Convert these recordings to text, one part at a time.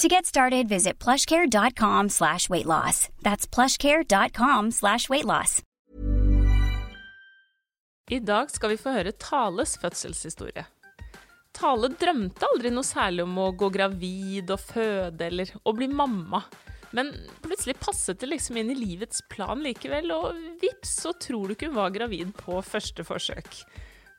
To get started, visit plushcare.com slash weight loss. That's plushcare.com slash weight loss. I dag skal vi få høre Tales fødselshistorie. Tale drømte aldri noe særlig om å gå gravid og føde eller å bli mamma. Men plutselig passet det liksom inn i livets plan likevel, og vips, så tror du ikke hun var gravid på første forsøk.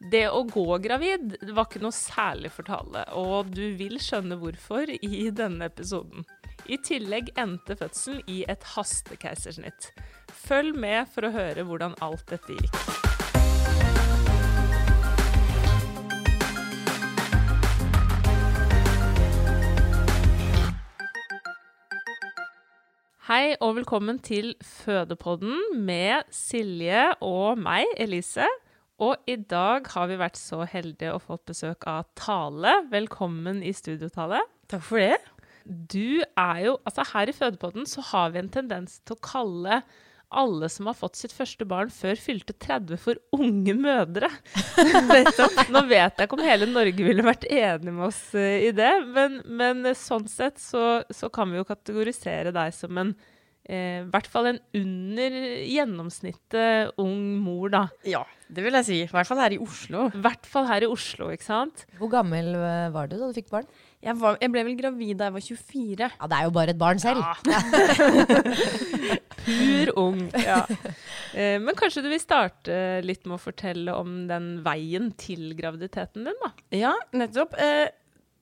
Det å gå gravid var ikke noe særlig for Tale, og du vil skjønne hvorfor i denne episoden. I tillegg endte fødselen i et hastekeisersnitt. Følg med for å høre hvordan alt dette gikk. Hei og velkommen til Fødepodden med Silje og meg, Elise. Og i dag har vi vært så heldige å fått besøk av Tale. Velkommen i studio, Tale. Takk for det. Du er jo Altså, her i Fødepodden så har vi en tendens til å kalle alle som har fått sitt første barn før fylte 30 for unge mødre. Nå vet jeg ikke om hele Norge ville vært enig med oss uh, i det, men, men sånn sett så, så, kan vi jo kategorisere deg som en eh, i hvert fall en under gjennomsnittet ung mor, da. Ja, det vil jeg si. I hvert fall her i Oslo. I hvert fall her i Oslo, ikke sant. Hvor gammel eh, var du da du fikk barn? Jeg, var, jeg ble vel gravid da jeg var 24. Ja, det er jo bare et barn selv. Ja. Pur ung. Ja. Eh, men kanskje du vil starte litt med å fortelle om den veien til graviditeten din, da? Ja, nettopp.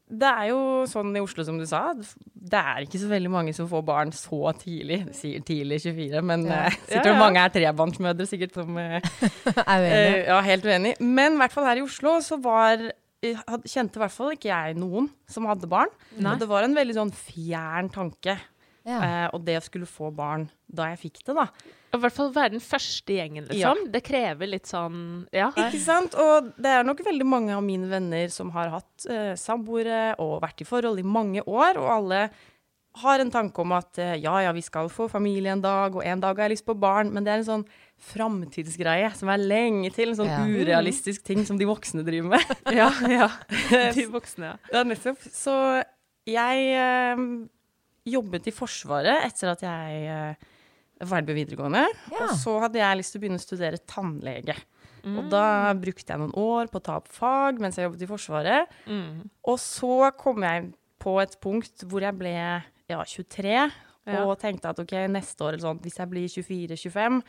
Eh, det er jo sånn i Oslo, som du sa, det er ikke så veldig mange som får barn så tidlig. Sier tidlig 24, men ja. uh, sikkert ja, ja. mange er trebarnsmødre sikkert som uh, Er uenig. Uh, ja, helt uenig. Men i hvert fall her i Oslo så var Kjente i hvert fall ikke jeg noen som hadde barn. Nei. Og det var en veldig sånn fjern tanke. og det å skulle få barn da jeg fikk det, da. I hvert fall være den første gjengen, liksom. Ja. Det krever litt sånn Ja. Ikke sant. Og det er nok veldig mange av mine venner som har hatt uh, samboere og vært i forhold i mange år, og alle har en tanke om at uh, ja, ja, vi skal få familie en dag, og en dag har jeg lyst på barn, men det er en sånn framtidsgreie som er lenge til. En sånn ja. urealistisk ting som de voksne driver med. ja, ja. De voksne, ja. ja nettopp. Så jeg eh, jobbet i Forsvaret etter at jeg eh, ferdig på videregående. Ja. Og så hadde jeg lyst til å begynne å studere tannlege. Mm. Og da brukte jeg noen år på å ta opp fag mens jeg jobbet i Forsvaret. Mm. Og så kom jeg på et punkt hvor jeg ble ja, 23 ja. og tenkte at ok, neste år, sånn, hvis jeg blir 24-25,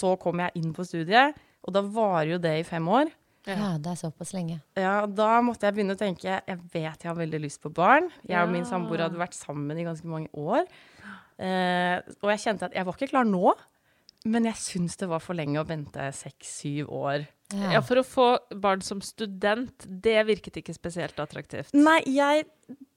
så kommer jeg inn på studiet. Og da varer jo det i fem år. Ja. ja. det er såpass lenge. Ja, Da måtte jeg begynne å tenke jeg vet jeg har veldig lyst på barn. Jeg og min samboer hadde vært sammen i ganske mange år. Uh, og jeg kjente at jeg var ikke klar nå, men jeg syns det var for lenge å vente seks-syv år. Ja. ja. For å få barn som student, det virket ikke spesielt attraktivt. Nei, jeg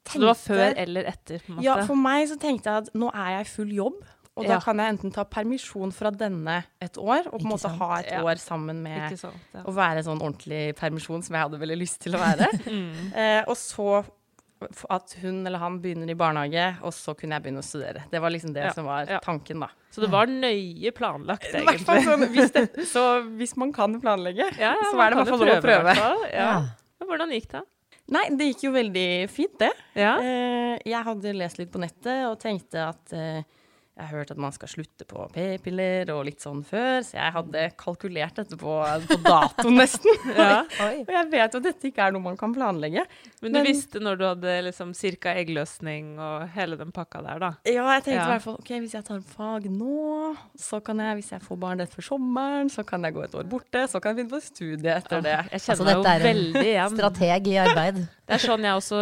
tenkte Så det var før eller etter? på en måte? Ja, for meg så tenkte jeg at nå er jeg i full jobb. Og Ja. da kan jeg enten ta permisjon fra denne et år, og på en måte ha et Ja. år sammen med sant? Ja. å være sånn ordentlig permisjon som jeg hadde veldig lyst til å være. Mm. eh, og så at hun eller han begynner i barnehage, og så kunne jeg begynne å studere. Det var liksom det Ja, som var ja. tanken, da. Så det var nøye planlagt, I hvert fall egentlig. sånn, hvis, det, så hvis man kan planlegge, Ja, ja, så er det i hvert fall lov å prøve. i Ja. Ja. Hvordan gikk det? Nei, det gikk jo veldig fint, det. Ja. Eh, jeg hadde lest litt på nettet og tenkte at eh, jeg har hørt at man skal slutte på p-piller og litt sånn før, så jeg hadde kalkulert dette på, på dato nesten. Ja. Og jeg vet jo at dette ikke er noe man kan planlegge. Men du Men- visste når du hadde liksom cirka eggløsning og hele den pakka der, da? Ja, jeg tenkte Ja. i hvert fall ok, hvis jeg tar fag nå, så kan jeg, hvis jeg får barn rett før sommeren, så kan jeg gå et år borte, så kan jeg begynne på studie etter det. Jeg kjenner Altså, dette er en veldig igjen. Strateg i arbeid. Det er sånn jeg også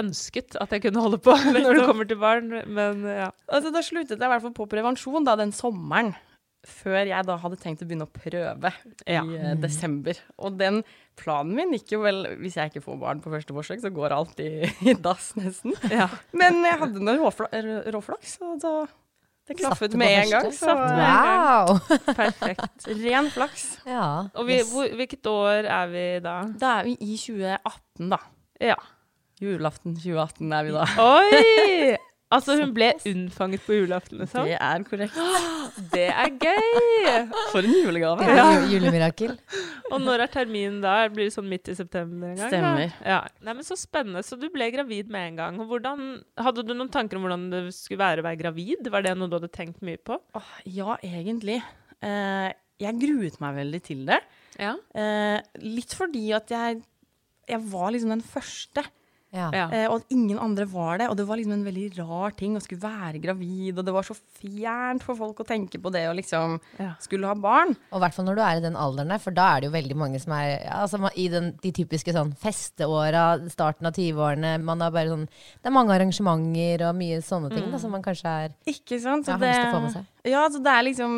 ønsket at jeg kunne holde på når det kommer til barn, men ja. Altså, da sluttet jeg i hvert fall på prevensjon da, den sommeren. Før jeg da hadde tenkt å begynne å prøve Ja. i eh, desember. Og den planen min gikk jo vel Hvis jeg ikke får barn på første forsøk, så går alt i, i dass, nesten. ja. Men jeg hadde noen råflaks, og da Det klaffet med en gang. Så. Wow! Perfekt. ren flaks. Ja. Og vi, hvor, hvilket år er vi da? Da er vi i 2018, da. Ja. Julaften 2018 er vi da. Oi! Altså, hun ble unnfanget på julaften, liksom? Det er korrekt. Det er gøy! For en julegave. Ja. ju- Julemirakel. Og når er terminen da? Blir det sånn midt i september en gang? Stemmer. Ja. Nei, men Så spennende. Så du ble gravid med en gang. Hvordan, hadde du noen tanker om hvordan det skulle være å være gravid? Var det noe du hadde tenkt mye på? Oh, ja, egentlig. Uh, jeg gruet meg veldig til det. Ja. Uh, litt fordi at jeg, jeg var liksom den første. Ja. Eh, og at ingen andre var det. Og det var liksom en veldig rar ting å skulle være gravid. Og det var så fjernt for folk å tenke på det å liksom Ja. skulle ha barn. Og i hvert fall når du er i den alderen der, for da er det jo veldig mange som er ja, altså, i den, de typiske sånn festeåra, starten av 20-årene. Man har bare sånn Det er mange arrangementer og mye sånne ting da, som man kanskje er Ikke sant? Så Ja, har lyst til å få med seg. Ja, så det er liksom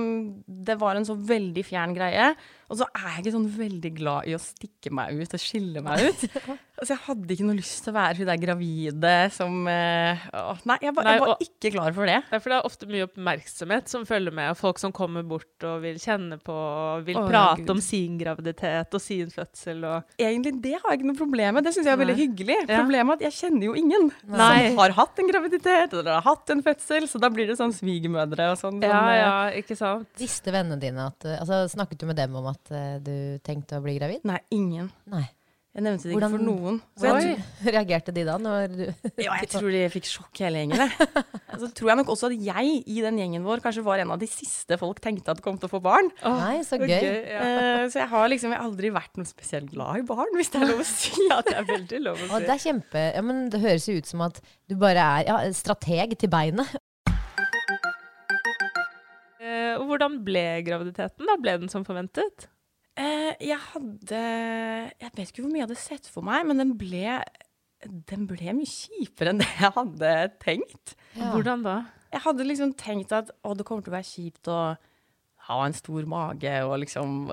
Det var en så veldig fjern greie. Og så er jeg ikke sånn veldig glad i å stikke meg ut og skille meg ut. altså, jeg hadde ikke noe lyst til å være hun der gravide som øh, Nei, jeg var, jeg var og- ikke klar for det. For det er ofte mye oppmerksomhet som følger med, og folk som kommer bort og vil kjenne på og vil Å, prate Gud. om sin graviditet og sin fødsel og Egentlig det har jeg ikke noe problem med. Det syns jeg er veldig Nei. hyggelig. Ja. Problemet er at jeg kjenner jo ingen Nei. som har hatt en graviditet eller har hatt en fødsel, så da blir det sånn svigermødre og sånn. Ja, eh, ja, ikke sant? Visste vennene dine at eh, altså, Snakket du med dem om at uh, du tenkte å bli gravid? Nei, ingen. Nei. Jeg nevnte det Hvordan- ikke for noen. Så jeg, Hvordan reagerte de da? Når du Ja, jeg tror de fikk sjokk hele gjengen. Så tror jeg nok også at jeg i den gjengen vår kanskje var en av de siste folk tenkte at kom til å få barn. Nei, så gøy. gøy. ja. uh, så jeg har liksom jeg har aldri vært noe spesielt glad i barn, hvis det er lov å si. ja, det er veldig lov å Og si. det er kjempe ja, men Det høres jo ut som at du bare er ja, strateg til beinet. Eh, og hvordan ble graviditeten? da? Ble den som forventet? Eh, jeg hadde Jeg vet ikke hvor mye jeg hadde sett for meg, men den ble den ble mye kjipere enn det jeg hadde tenkt. Ja. Hvordan da? Jeg hadde liksom tenkt at å, det kommer til å være kjipt å ha en stor mage, og liksom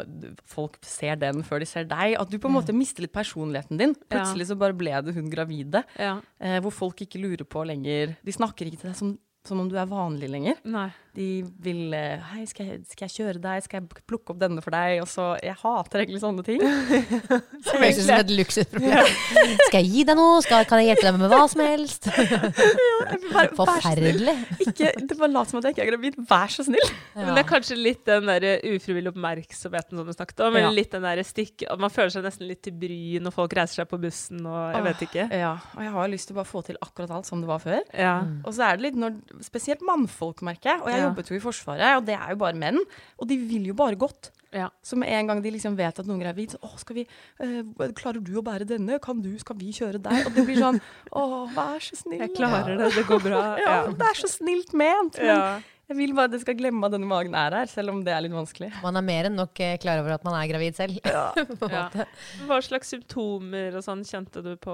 folk ser den før de ser deg. At du på en måte mister litt personligheten din. Plutselig så bare ble det hun gravide. Ja. Eh, hvor folk ikke lurer på lenger De snakker ikke til deg som, som om du er vanlig lenger. Nei. De vil eh, Hei, skal jeg, skal jeg kjøre deg? Skal jeg plukke opp denne for deg? Og så Jeg hater egentlig sånne ting. som høres ut som et luksusproblem. Skal jeg gi deg noe? Skal, kan jeg hjelpe deg med hva som helst? Bare- vær så. Forferdelig. Ikke, det bare lat som at jeg ikke er gravid. Vær så snill. Men det er kanskje litt den der ufrivillige oppmerksomheten som du snakket om. Eller Ja. litt den der stikk, man føler seg nesten litt til bry når folk reiser seg på bussen og jeg vet ikke. Ja, og jeg har lyst til å bare få til akkurat alt som det var før. Ja. Og så er det litt når Spesielt mannfolk, merker jeg. Og jeg Ja. jobbet jo i Forsvaret, og det er jo bare menn. Og de vil jo bare godt. Ja. Så med en gang de liksom vet at noen er gravid, så å, skal vi eh, Klarer du å bære denne? Kan du? Skal vi kjøre deg? Og det blir sånn Å, vær så snill. Jeg klarer det, det går bra. Ja, det er så snilt ment. Men Ja. jeg vil bare at dere skal glemme at denne magen er her, selv om det er litt vanskelig. Man er mer enn nok eh, klar over at man er gravid selv. på en Ja. Hva slags symptomer og sånn kjente du på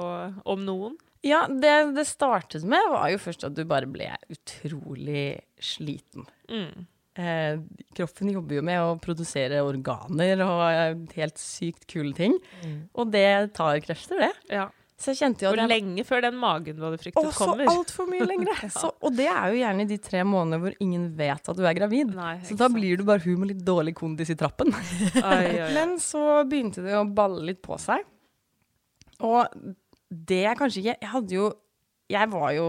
om noen? Ja, det det startet med, var jo først at du bare ble utrolig sliten. Mm. Eh, kroppen jobber jo med å produsere organer og helt sykt kule ting. Mm. Og det tar krefter, det. Ja. Så jeg kjente jo at Hvor lenge før den magen du hadde fryktet så kommer. altfor mye lenger. Så, og det er jo gjerne de tre månedene hvor ingen vet at du er gravid. Nei, så da sant. blir du bare hun med litt dårlig kondis i trappen. ai, ai, ai. Men så begynte det å balle litt på seg. Og det er kanskje ikke Jeg hadde jo jeg var jo,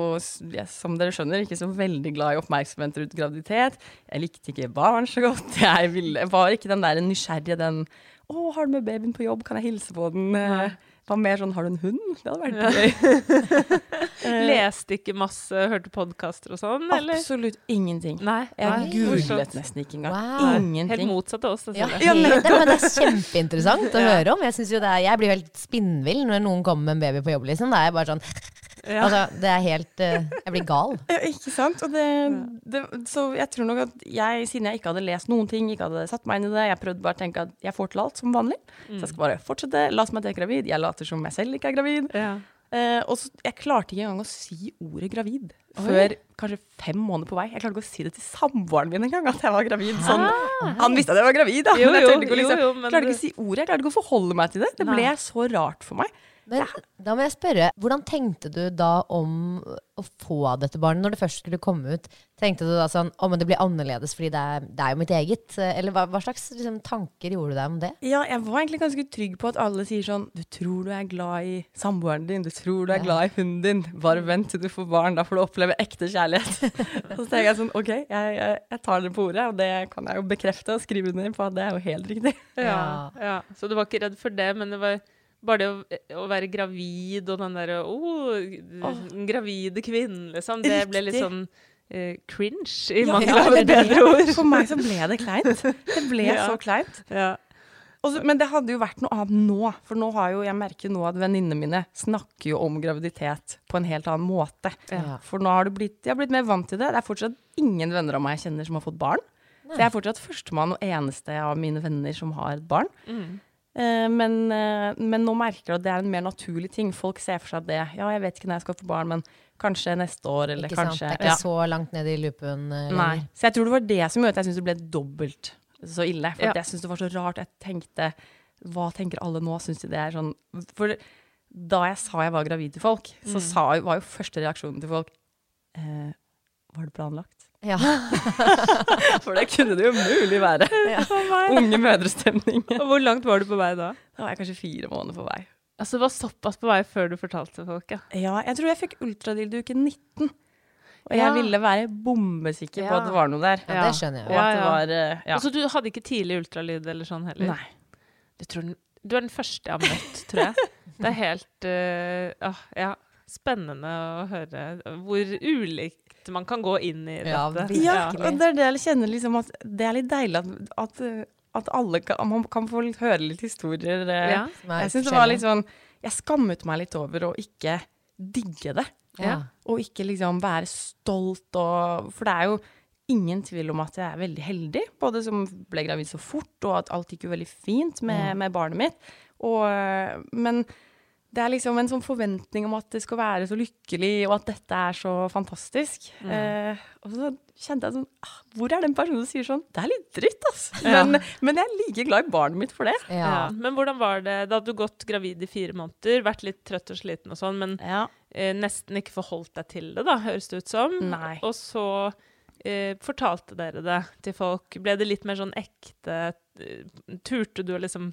som dere skjønner, ikke så veldig glad i oppmerksomhet rundt graviditet. Jeg likte ikke barn så godt. Jeg, ville, jeg var ikke den der nysgjerrige, den 'Å, har du med babyen på jobb? Kan jeg hilse på den?' Nei. Det var mer sånn 'Har du en hund?' Det hadde vært gøy. Eh, Leste ikke masse, hørte podkaster og sånn, eller? Absolutt ingenting. Nei. Jeg nei, googlet nesten ikke engang. Wow. Helt motsatt av oss. Ja, Ja, det, men det er kjempeinteressant å høre om. Jeg, jo det er, jeg blir helt spinnvill når noen kommer med en baby på jobb. Liksom. Da er bare sånn Ja. altså, Det er helt eh, Jeg blir gal. Ja, ikke sant? Og det, det, så jeg tror nok at jeg, siden jeg ikke hadde lest noen ting, ikke hadde satt meg inn i det, jeg prøvde bare å tenke at jeg får til alt som vanlig. Så jeg skal bare fortsette, la meg til jeg er gravid. Jeg later som jeg selv ikke er gravid. Ja. Eh, og så, jeg klarte ikke engang å si ordet gravid før kanskje fem måneder på vei. Jeg klarte ikke å si det til samboeren min engang, at jeg var gravid. Sånn, han visste at jeg var gravid, da. Jo, men jeg klarte ikke liksom, jo, jo, men klarte ikke å si ordet. Jeg klarte ikke å forholde meg til det. Det ble Nei. så rart for meg. Men da må jeg spørre, hvordan tenkte du da om å få dette barnet når det først skulle komme ut? Tenkte du da sånn å, men det blir annerledes fordi det er, det er jo mitt eget? Eller hva, hva slags liksom, tanker gjorde du deg om det? Ja, jeg var egentlig ganske trygg på at alle sier sånn Du tror du er glad i samboeren din, du tror du er glad i hunden din. Bare vent til du får barn, da får du oppleve ekte kjærlighet. og så tenker jeg sånn OK, jeg, jeg, jeg tar det på ordet, og det kan jeg jo bekrefte og skrive under på at det er jo helt riktig. Ja, ja. Så du var ikke redd for det, men det var bare det å, å være gravid og den derre Å, den gravide kvinnen, liksom. Det ble litt sånn uh, cringe, i Ja, mangel ja, av et bedre ord. For meg så ble det kleint. Det ble Ja. så kleint. Ja. Og men det hadde jo vært noe annet nå. For nå har jo, jeg merker nå at venninnene mine snakker jo om graviditet på en helt annen måte. Ja. For nå har det blitt, jeg har blitt mer vant til det. Det er fortsatt ingen venner av meg jeg kjenner som har fått barn. Så jeg er fortsatt førstemann og eneste av mine venner som har et barn. Mm. Eh, men, eh, men nå merker jeg at det er en mer naturlig ting. Folk ser for seg det Ja, jeg vet ikke når jeg skal få barn, men kanskje neste år, eller Ikke sant? Det er ikke ja. så langt ned i loopen eh, Nei. Så jeg tror det var det som gjorde at jeg syntes det ble dobbelt så ille. For Ja. jeg syntes det var så rart. Jeg tenkte Hva tenker alle nå? Syns de det er sånn For da jeg sa jeg var gravid til folk, så sa, var jo første reaksjonen til folk eh, Var det planlagt? Ja. For det kunne det jo mulig være. Unge mødrestemning. Og hvor langt var du på vei da? Da var jeg kanskje fire måneder på vei. Altså, det var såpass på vei før du fortalte folk, ja. Ja, jeg tror jeg fikk ultralyd i uke 19. Og jeg Ja. ville være bombesikker på at det var noe der. Ja, det skjønner jeg Og at det Ja, ja. var eh, ja. Og så du hadde ikke tidlig ultralyd eller sånn heller? Nei. Du, tror, den- du er den første jeg har møtt, tror jeg. Det er helt uh, ja, spennende å høre hvor man kan gå inn i Ja, dette. Ja, og det er det jeg kjenner liksom at det er litt deilig at, at, at alle kan, man kan få litt, høre litt historier. eh. Ja. Jeg synes det var litt sånn Jeg skammet meg litt over å ikke digge det. ja. Og ikke liksom være stolt og For det er jo ingen tvil om at jeg er veldig heldig. Både som ble gravid så fort, og at alt gikk jo veldig fint med, med barnet mitt. Og, men det er liksom en sånn forventning om at det skal være så lykkelig, og at dette er så fantastisk. Eh, og så kjente jeg sånn ah, Hvor er den personen som sier sånn Det er litt dritt, altså. Men, men jeg er like glad i barnet mitt for det. Ja. Ja. Men hvordan var det? Da hadde du gått gravid i fire måneder, vært litt trøtt og sliten og sånn, men Ja. eh, nesten ikke forholdt deg til det, da, høres det ut som. Nei. Og så eh, fortalte dere det til folk. Ble det litt mer sånn ekte? Turte du å liksom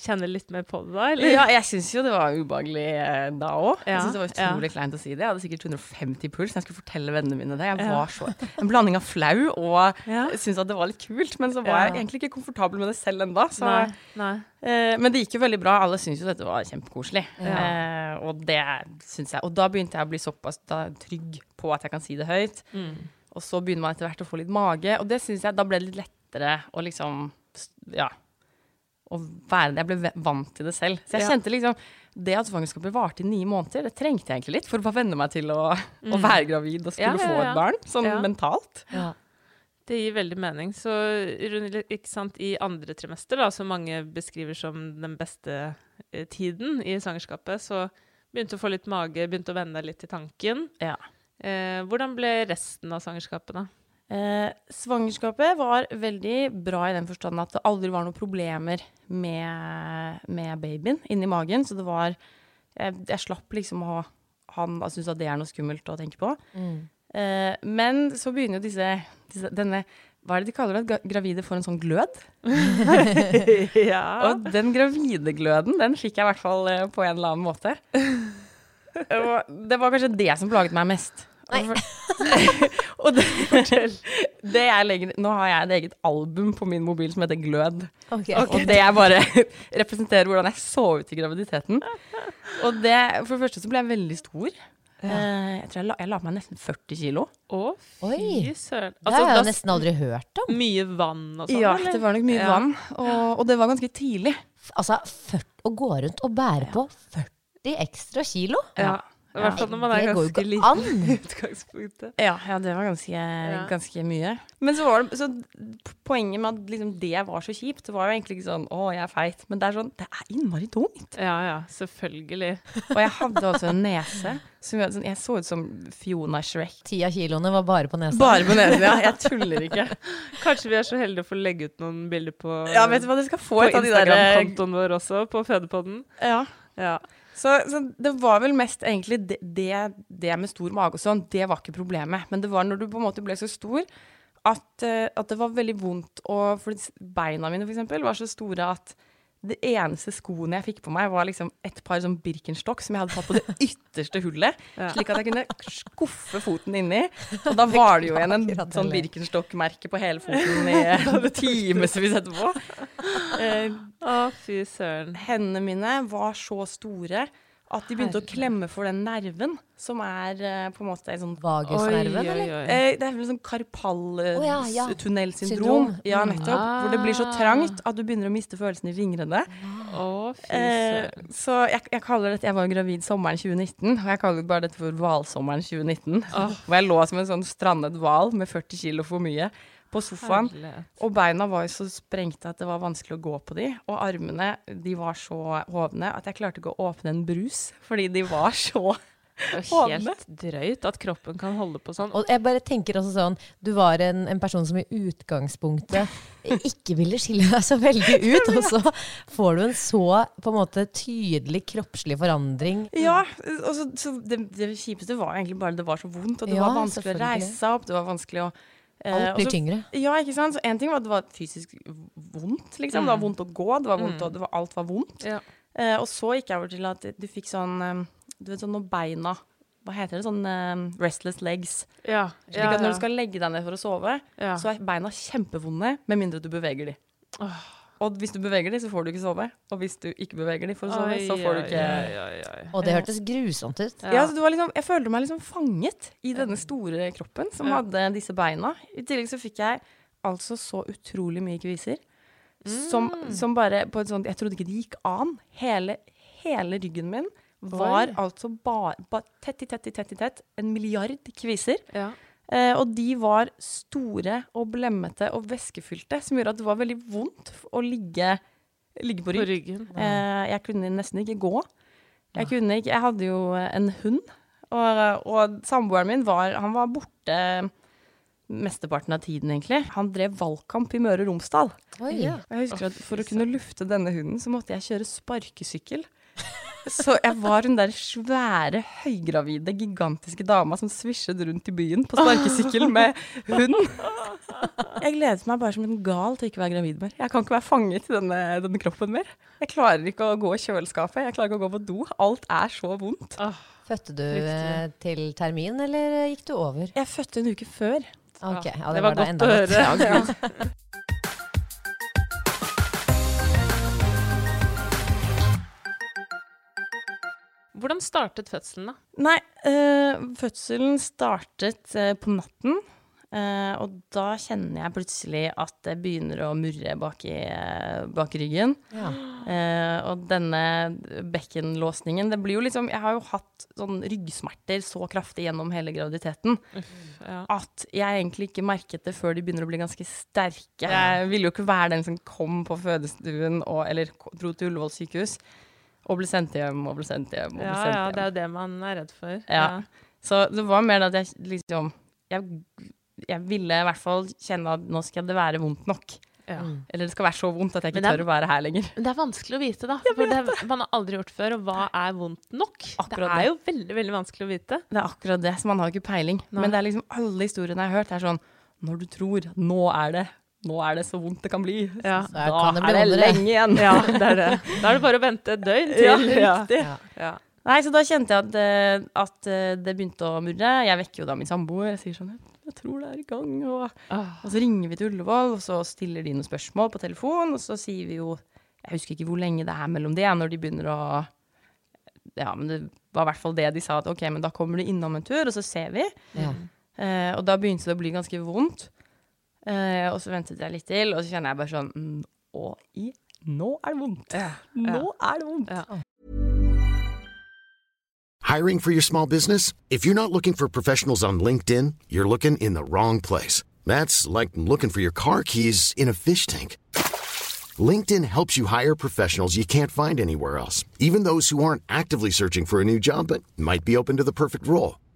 kjenne litt mer på det da, eller? Ja, jeg syns jo det var ubehagelig eh, da òg. Jeg syns det var utrolig kleint å si det. Jeg hadde sikkert 250 puls. Jeg skulle fortelle vennene mine det. Jeg Ja. var så En blanding av flau og Ja. syntes at det var litt kult. Men så var Ja. jeg egentlig ikke komfortabel med det selv ennå. Eh, men det gikk jo veldig bra. Alle syntes jo dette var kjempekoselig. Ja. Eh, og det syns jeg. Og da begynte jeg å bli såpass da, trygg på at jeg kan si det høyt. Mm. Og så begynner man etter hvert å få litt mage, og det syns jeg da ble det litt lettere å liksom Ja. Å være det. Jeg ble vant til det selv. Så jeg Ja. kjente liksom Det at svangerskapet varte i ni måneder, det trengte jeg egentlig litt for å bare venne meg til å, å Mm. være gravid og skulle Ja, ja, få et barn. Sånn mentalt. Ja. Det gir veldig mening. Så sant, i andre trimester, da, som mange beskriver som den beste eh, tiden i svangerskapet, så begynte å få litt mage, begynte å venne deg litt til tanken. Ja. Eh, hvordan ble resten av svangerskapet, da? Eh, svangerskapet var veldig bra i den forstand at det aldri var noen problemer med, med babyen inni magen. Så det var jeg, jeg slapp liksom å han synes at det er noe skummelt å tenke på. Eh, men så begynner jo disse, disse denne hva er det de kaller det? Gravide får en sånn glød. ja. Og den gravide gløden, den fikk jeg i hvert fall eh, på en eller annen måte. Det var kanskje det som plaget meg mest. Nei. og det, det jeg legger, nå har jeg et eget album på min mobil som heter Glød. Okay. Og det jeg bare representerer hvordan jeg så ut i graviditeten. Og det, for det første så ble jeg veldig stor. Ja. jeg tror jeg la, jeg la på meg nesten 40 kilo. Å, fy søren. Det har jeg da nesten aldri hørt om. Mye vann og sånn, Ja, eller? det var nok mye Ja. vann. Og, og det var ganske tidlig. Altså, 40, å gå rundt og bære på 40 ekstra kilo? Ja. I hvert fall når man er Det ganske liten i utgangspunktet. Ja, ja det var ganske, ganske mye. Men så var det så Poenget med at liksom det var så kjipt, det var jo egentlig ikke sånn 'Å, jeg er feit', men det er sånn Det er innmari tungt. Ja, ja, selvfølgelig. Og jeg hadde også en nese som jeg, sånn Jeg så ut som Fiona Shrek. Ti av kiloene var bare på nesa. Bare på nesen, ja. Jeg tuller ikke. Kanskje vi er så heldige å få legge ut noen bilder på, Ja, vet du hva, du skal få et av de der eh, Instagram-kontoen vår også, på Fødepodden. Ja. Ja. Så, så det var vel mest egentlig det, det, det med stor mage og sånn, det var ikke problemet. Men det var når du på en måte ble så stor at, eh, at det var veldig vondt å For beina mine, for eksempel, var så store at det eneste skoene jeg fikk på meg, var liksom et par sånn Birkenstock som jeg hadde tatt på det ytterste hullet, Ja. slik at jeg kunne skuffe foten inni. Og da var det jo igjen en sånn. Birkenstock-merke på hele foten i timevis etterpå. Eh, Å, fy søren. hendene mine var så store at de begynte å klemme for den nerven, som er uh, på en måte en sånn Vagusnerven, eller? oi. eh, Det er vel sånn Å, ja, ja. ja, nettopp. Ah. Hvor det blir så trangt at du begynner å miste følelsen i fingrene. Fy Eh, så jeg, jeg kaller dette Jeg var gravid sommeren 2019, og jeg kaller bare dette for hvalsommeren 2019. Hvor jeg lå som en sånn strandet hval med 40 kilo for mye på sofaen. Herlighet. Og beina var jo så sprengte at det var vanskelig å gå på de. Og armene de var så hovne at jeg klarte ikke å åpne en brus, fordi de var så Det er helt drøyt at kroppen kan holde på sånn. Og jeg bare tenker også sånn, du var en, en person som i utgangspunktet ikke ville skille deg så veldig ut, og så får du en så på en måte tydelig kroppslig forandring. Ja. Og så, så det, det kjipeste var egentlig bare det var så vondt, og det Ja, var vanskelig å reise seg opp. Det var vanskelig å Alt blir tyngre. Ja, ikke sant. Så en ting var at det var fysisk vondt, liksom. Det var vondt å gå, det var vondt, å- det var, alt var vondt. Ja. Eh, og så gikk jeg over til at du fikk sånn eh, Du vet sånn når beina Hva heter det? Sånn eh, restless legs. Ja, Slik at når du skal legge deg ned for å sove, så er beina kjempevonde med mindre du beveger de. Åh. Og hvis du beveger de, så får du ikke sove. Og hvis du ikke beveger de for å sove, så får du ikke. Og det hørtes grusomt ut. ja. så det var liksom, Jeg følte meg liksom fanget i denne store kroppen som Ja. hadde disse beina. I tillegg så fikk jeg altså så utrolig mye kviser. Som, Mm. som bare på et sånt Jeg trodde ikke det gikk an. Hele, hele ryggen min var Oi. altså bare ba, tett i tett i tett i tett. En milliard kviser. Ja. Eh, og de var store og blemmete og væskefylte, som gjorde at det var veldig vondt å ligge, ligge på På ryggen, ryggen. Eh, jeg kunne nesten ikke gå. Jeg kunne ikke Jeg hadde jo en hund, og, og samboeren min var Han var borte mesteparten av tiden, egentlig. Han drev valgkamp i Møre og Romsdal. Oi. Og jeg husker at for å kunne lufte denne hunden, så måtte jeg kjøre sparkesykkel. Så jeg var hun der svære, høygravide, gigantiske dama som svisjet rundt i byen på sparkesykkel med hund. Jeg gledet meg bare som en gal til å ikke være gravid mer. Jeg kan ikke være fanget i denne, denne kroppen mer. Jeg klarer ikke å gå i kjøleskapet, jeg klarer ikke å gå på do. Alt er så vondt. Fødte du Riktig. til termin, eller gikk du over? Jeg fødte en uke før. Okay, ja, Det var var godt enda å godt. høre. Hvordan startet fødselen, da? Nei, øh, fødselen startet øh, på natten. eh, og da kjenner jeg plutselig at det begynner å murre bak i, bak ryggen. Ja. Eh, og denne bekkenlåsningen Det blir jo liksom Jeg har jo hatt sånn ryggsmerter så kraftig gjennom hele graviditeten Ja. at jeg egentlig ikke merket det før de begynner å bli ganske sterke. Jeg ville jo ikke være den som kom på fødestuen og, eller dro til Ullevål sykehus og bli sendt hjem og bli sendt hjem og ble Ja, sendt ja, hjem. det er jo det man er redd for. Ja. Så det var mer at jeg liksom Jeg, jeg ville i hvert fall kjenne at nå skal det være vondt nok. Ja. Eller det skal være så vondt at jeg ikke er- tør å være her lenger. Men det er vanskelig å vite, da. For det, man har aldri gjort før. Og hva er vondt nok? Akkurat det det. er jo veldig veldig vanskelig å vite. Det er akkurat det, så man har jo ikke peiling. Nei. Men det er liksom alle historiene jeg har hørt, er sånn Når du tror nå er det Nå er det så vondt det kan bli. Ja. Da kan det bli er det vondere. lenge igjen. Ja, det er det. Da er det bare å vente et døgn til. Ja, Ja. riktig. Ja. Ja. Nei, så da kjente jeg at, eh, at eh, det begynte å murre. Jeg vekker jo da min samboer. Jeg sier sånn jeg, jeg tror det er i gang. Og, Ah. og så ringer vi til Ullevål, og så stiller de noen spørsmål på telefon. Og så sier vi jo Jeg husker ikke hvor lenge det er mellom det, når de begynner å Ja, men det var i hvert fall det de sa, at OK, men da kommer du innom en tur, og så ser vi. Ja. Eh, og da begynte det å bli ganske vondt. Eh, og så ventet jeg litt til, og så kjenner jeg bare sånn mm, Å, i Nå er det vondt! Nå er det vondt! Ja. Hiring for your small business? If you're not looking for professionals on LinkedIn, you're looking in the wrong place. That's like looking for your car keys in a fish tank. LinkedIn helps you hire professionals you can't find anywhere else, even those who aren't actively searching for a new job but might be open to the perfect role.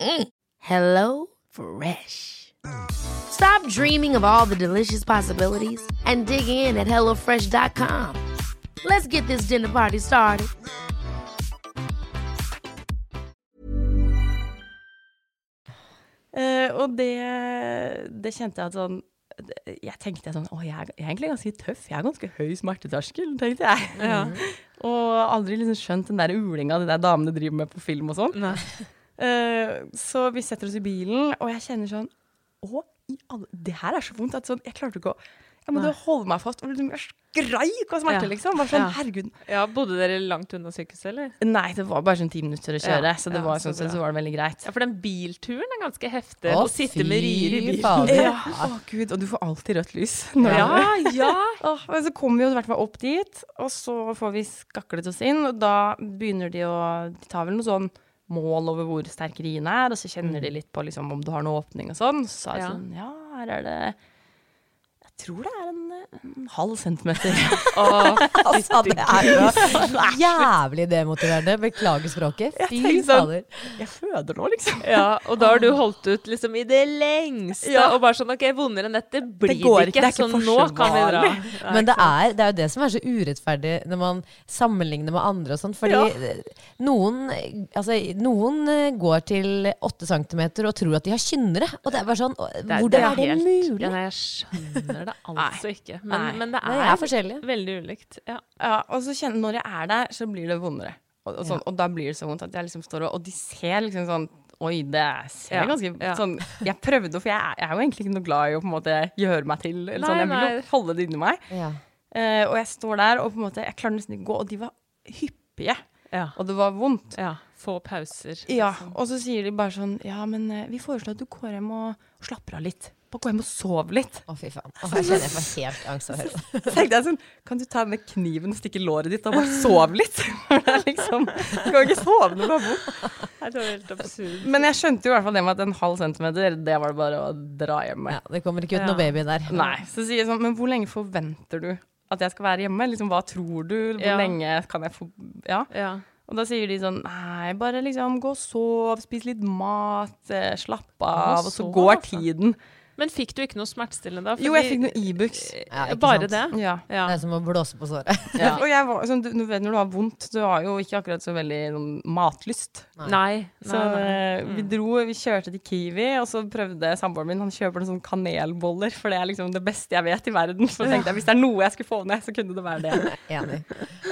Mm. Hello Fresh. Stop dreaming of all the delicious possibilities and dig in at HelloFresh.com. Let's get this dinner party started. Uh, og det, det kjente jeg at sånn Jeg tenkte sånn Å, jeg er, jeg er egentlig ganske tøff. Jeg er ganske høy smerteterskel, tenkte jeg. og aldri liksom skjønt den der ulinga de der damene driver med på film og sånn. Eh, så vi setter oss i bilen, og jeg kjenner sånn Å, i alle Det her er så vondt at sånn Jeg klarte ikke å Jeg måtte Nei. holde meg fast. Og liksom, jeg skreik av smerte, Ja. liksom. Bare sånn, Ja. herregud. Ja, Bodde dere langt unna sykehuset, eller? Nei, det var bare sånn ti minutter å kjøre, Ja, så det ja, var så sånn sett så var det veldig greit. Ja, for den bilturen er ganske heftig. Å, Å sitte med rier i bilen. Ja, å gud, og du får alltid rødt lys. når Ja, ja. Åh, men så kommer vi jo i hvert fall opp dit, og så får vi skaklet oss inn, og da begynner de å De tar vel noe sånn mål over hvor sterk rien er, og så kjenner de litt på liksom om du har noe åpning og sånn. Så sa jeg Ja. sånn Ja, her er det Jeg tror det er en, en halv centimeter. Altså, det er jo jævlig demotiverende. Beklager språket. Fy sånn- fader. Jeg føder nå, liksom. Ja, og da har du holdt ut liksom i det lengste, Ja. og bare sånn OK, vondere enn dette blir Det det, ikke, ikke, det er ikke så nå kan vi dra. Men det er, det er jo det som er så urettferdig når man sammenligner med andre og sånn. Fordi Ja. noen, altså, noen eh, går til åtte centimeter og tror at de har kynnere. Og det er bare sånn Det Hvordan er det helt- mulig? Ja, nei, jeg skjønner det altså ikke. Men, men det er, jeg er forskjellig. veldig ulikt. Ja. Ja, og så kjenner når jeg er der, så blir det vondere. Og, og, sånn, og da blir det så vondt at jeg liksom står og Og de ser liksom sånn Oi, det ser Ja, ganske ja. sånn Jeg prøvde, for jeg, er- jeg er jo egentlig ikke noe glad i å på en måte gjøre meg til. Eller Nei, sånn. Jeg vil jo holde det inni meg. Ja. Uh, og jeg står der, og på en måte Jeg klarer nesten ikke å gå, og de var hyppige. Ja. Og det var vondt. ja. Få pauser. Ja, liksom. Og så sier de bare sånn Ja, men eh, vi foreslår at du går hjem og slapper av litt. Bare gå hjem og sov litt. Å, fy faen. Å, jeg kjenner jeg får helt angst av å høre det. Tenkte jeg sånn Kan du ta med kniven og stikke låret ditt og bare sove litt? For det er liksom Du kan ikke sove når du har vondt. Det var helt absurd. Men jeg skjønte jo i hvert fall det med at en halv centimeter, det var det bare å dra hjem med. Ja, det kommer ikke ut Ja. noe baby der. Nei. Så sier jeg sånn, men hvor lenge forventer du at jeg skal være hjemme? Liksom, hva tror du? Hvor Ja. lenge kan jeg få Ja. Ja. Og da sier de sånn, nei, bare liksom gå og sov, spis litt mat, eh, slapp av, og så så, går altså. tiden. Men fikk du ikke noe smertestillende da? Jo, jeg fikk noe Ibux. Ja, Bare sant? det? Ja. Ja. Det er som å blåse på såret. Og jeg var, sånn, du, du vet når du har vondt, du har jo ikke akkurat så veldig noen matlyst. Nei. Nei. Så nei, nei. eh, vi dro, vi kjørte til Kiwi, og så prøvde samboeren min Han kjøper noen sånne kanelboller, for det er liksom det beste jeg vet i verden. Så tenkte jeg hvis det er noe jeg skulle få ned, så kunne det være det. Enig.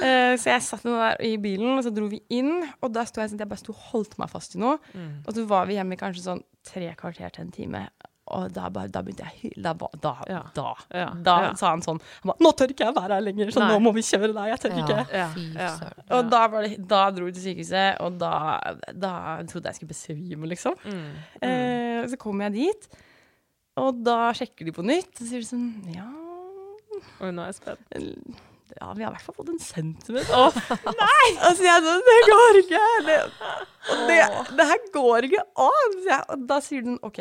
Eh, så jeg satt der i bilen, og så dro vi inn, og da sto jeg sånn at jeg bare sto og holdt meg fast i noe. Mm. Og så var vi hjemme i kanskje sånn tre kvarter til en time. Og da, bare, da begynte jeg å hyle. Da, da, Ja. da, Ja. da Ja. sa han sånn han ba, 'Nå tør ikke jeg være her lenger, så Nei. nå må vi kjøre deg. Jeg tør Ja, ikke.' Ja, fy ja. Og da, var det, da dro vi til sykehuset, og da, da trodde jeg skulle besvime, liksom. Mm. Eh, så kom jeg dit, og da sjekker de på nytt, og så sier de sånn Ja, Oi, nå er jeg spent. Ja, vi har i hvert fall fått en centimeter. nei! Altså, jeg sånn, det går ikke. Det, og det, det her går ikke an. Jeg, og da sier den OK,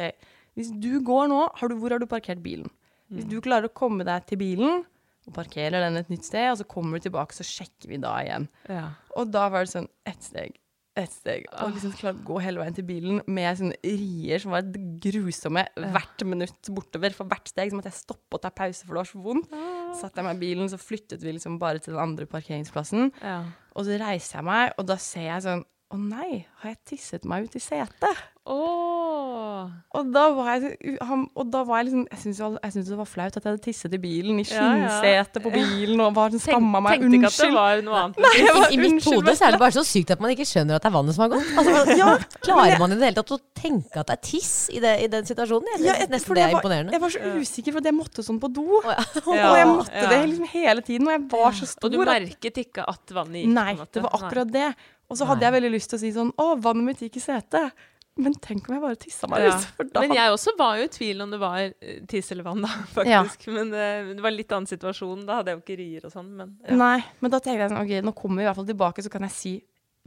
hvis du går nå, har du, hvor har du parkert bilen? Hvis du klarer å komme deg til bilen og parkerer den et nytt sted, og så kommer du tilbake, så sjekker vi da igjen. Ja. Og da var det sånn ett steg, ett steg. Og liksom klare å gå hele veien til bilen med sånne rier som var grusomme hvert minutt bortover. For hvert steg så måtte jeg stoppe og ta pause, for det var så vondt. Satt jeg meg i bilen, så flyttet vi liksom bare til den andre parkeringsplassen. Ja. Og så reiser jeg meg, og da ser jeg sånn Å nei, har jeg tisset meg ut i setet? Oh. Og da var jeg, han, og da var jeg liksom Jeg syntes, det var flaut at jeg hadde tisset i bilen, i Ja, ja. på bilen, og var sånn skamma meg. tenkte ikke at det Unnskyld. var noe annet. Nei, jeg var, I mitt hode så er det bare så sykt at man ikke skjønner at det er vannet som har gått. Altså, Ja, klarer man i det hele tatt å tenke at det er tiss i, det, i den situasjonen? Jeg Ja, synes nesten for det er jeg var- imponerende. Jeg var så usikker, for jeg måtte sånn på do. Oh, ja. Og jeg måtte Ja. det liksom hele tiden, og jeg var så stor. Og du merket ikke at vannet gikk? Nei, på en måte. det var akkurat det. Og så hadde jeg veldig lyst til å si sånn Å, vannet mitt gikk i setet. Men tenk om jeg bare tissa meg Ja. Men jeg også var jo i tvil om det var eh, tiss eller vann, da, faktisk. Men eh, det var en litt annen situasjon. Da hadde jeg jo ikke rier og sånn, men ja. Nei, men da tenkte jeg sånn OK, nå kommer vi i hvert fall tilbake, så kan jeg si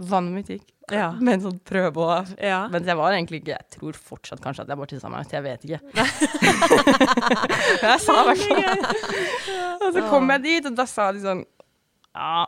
vannet mitt gikk. Ja. Med en sånn prøve å Ja. Men jeg var egentlig ikke Jeg tror fortsatt kanskje at jeg bare tissa meg ut. Jeg vet ikke. jeg sa i hvert fall Og så kom jeg dit, og da sa de sånn Ja,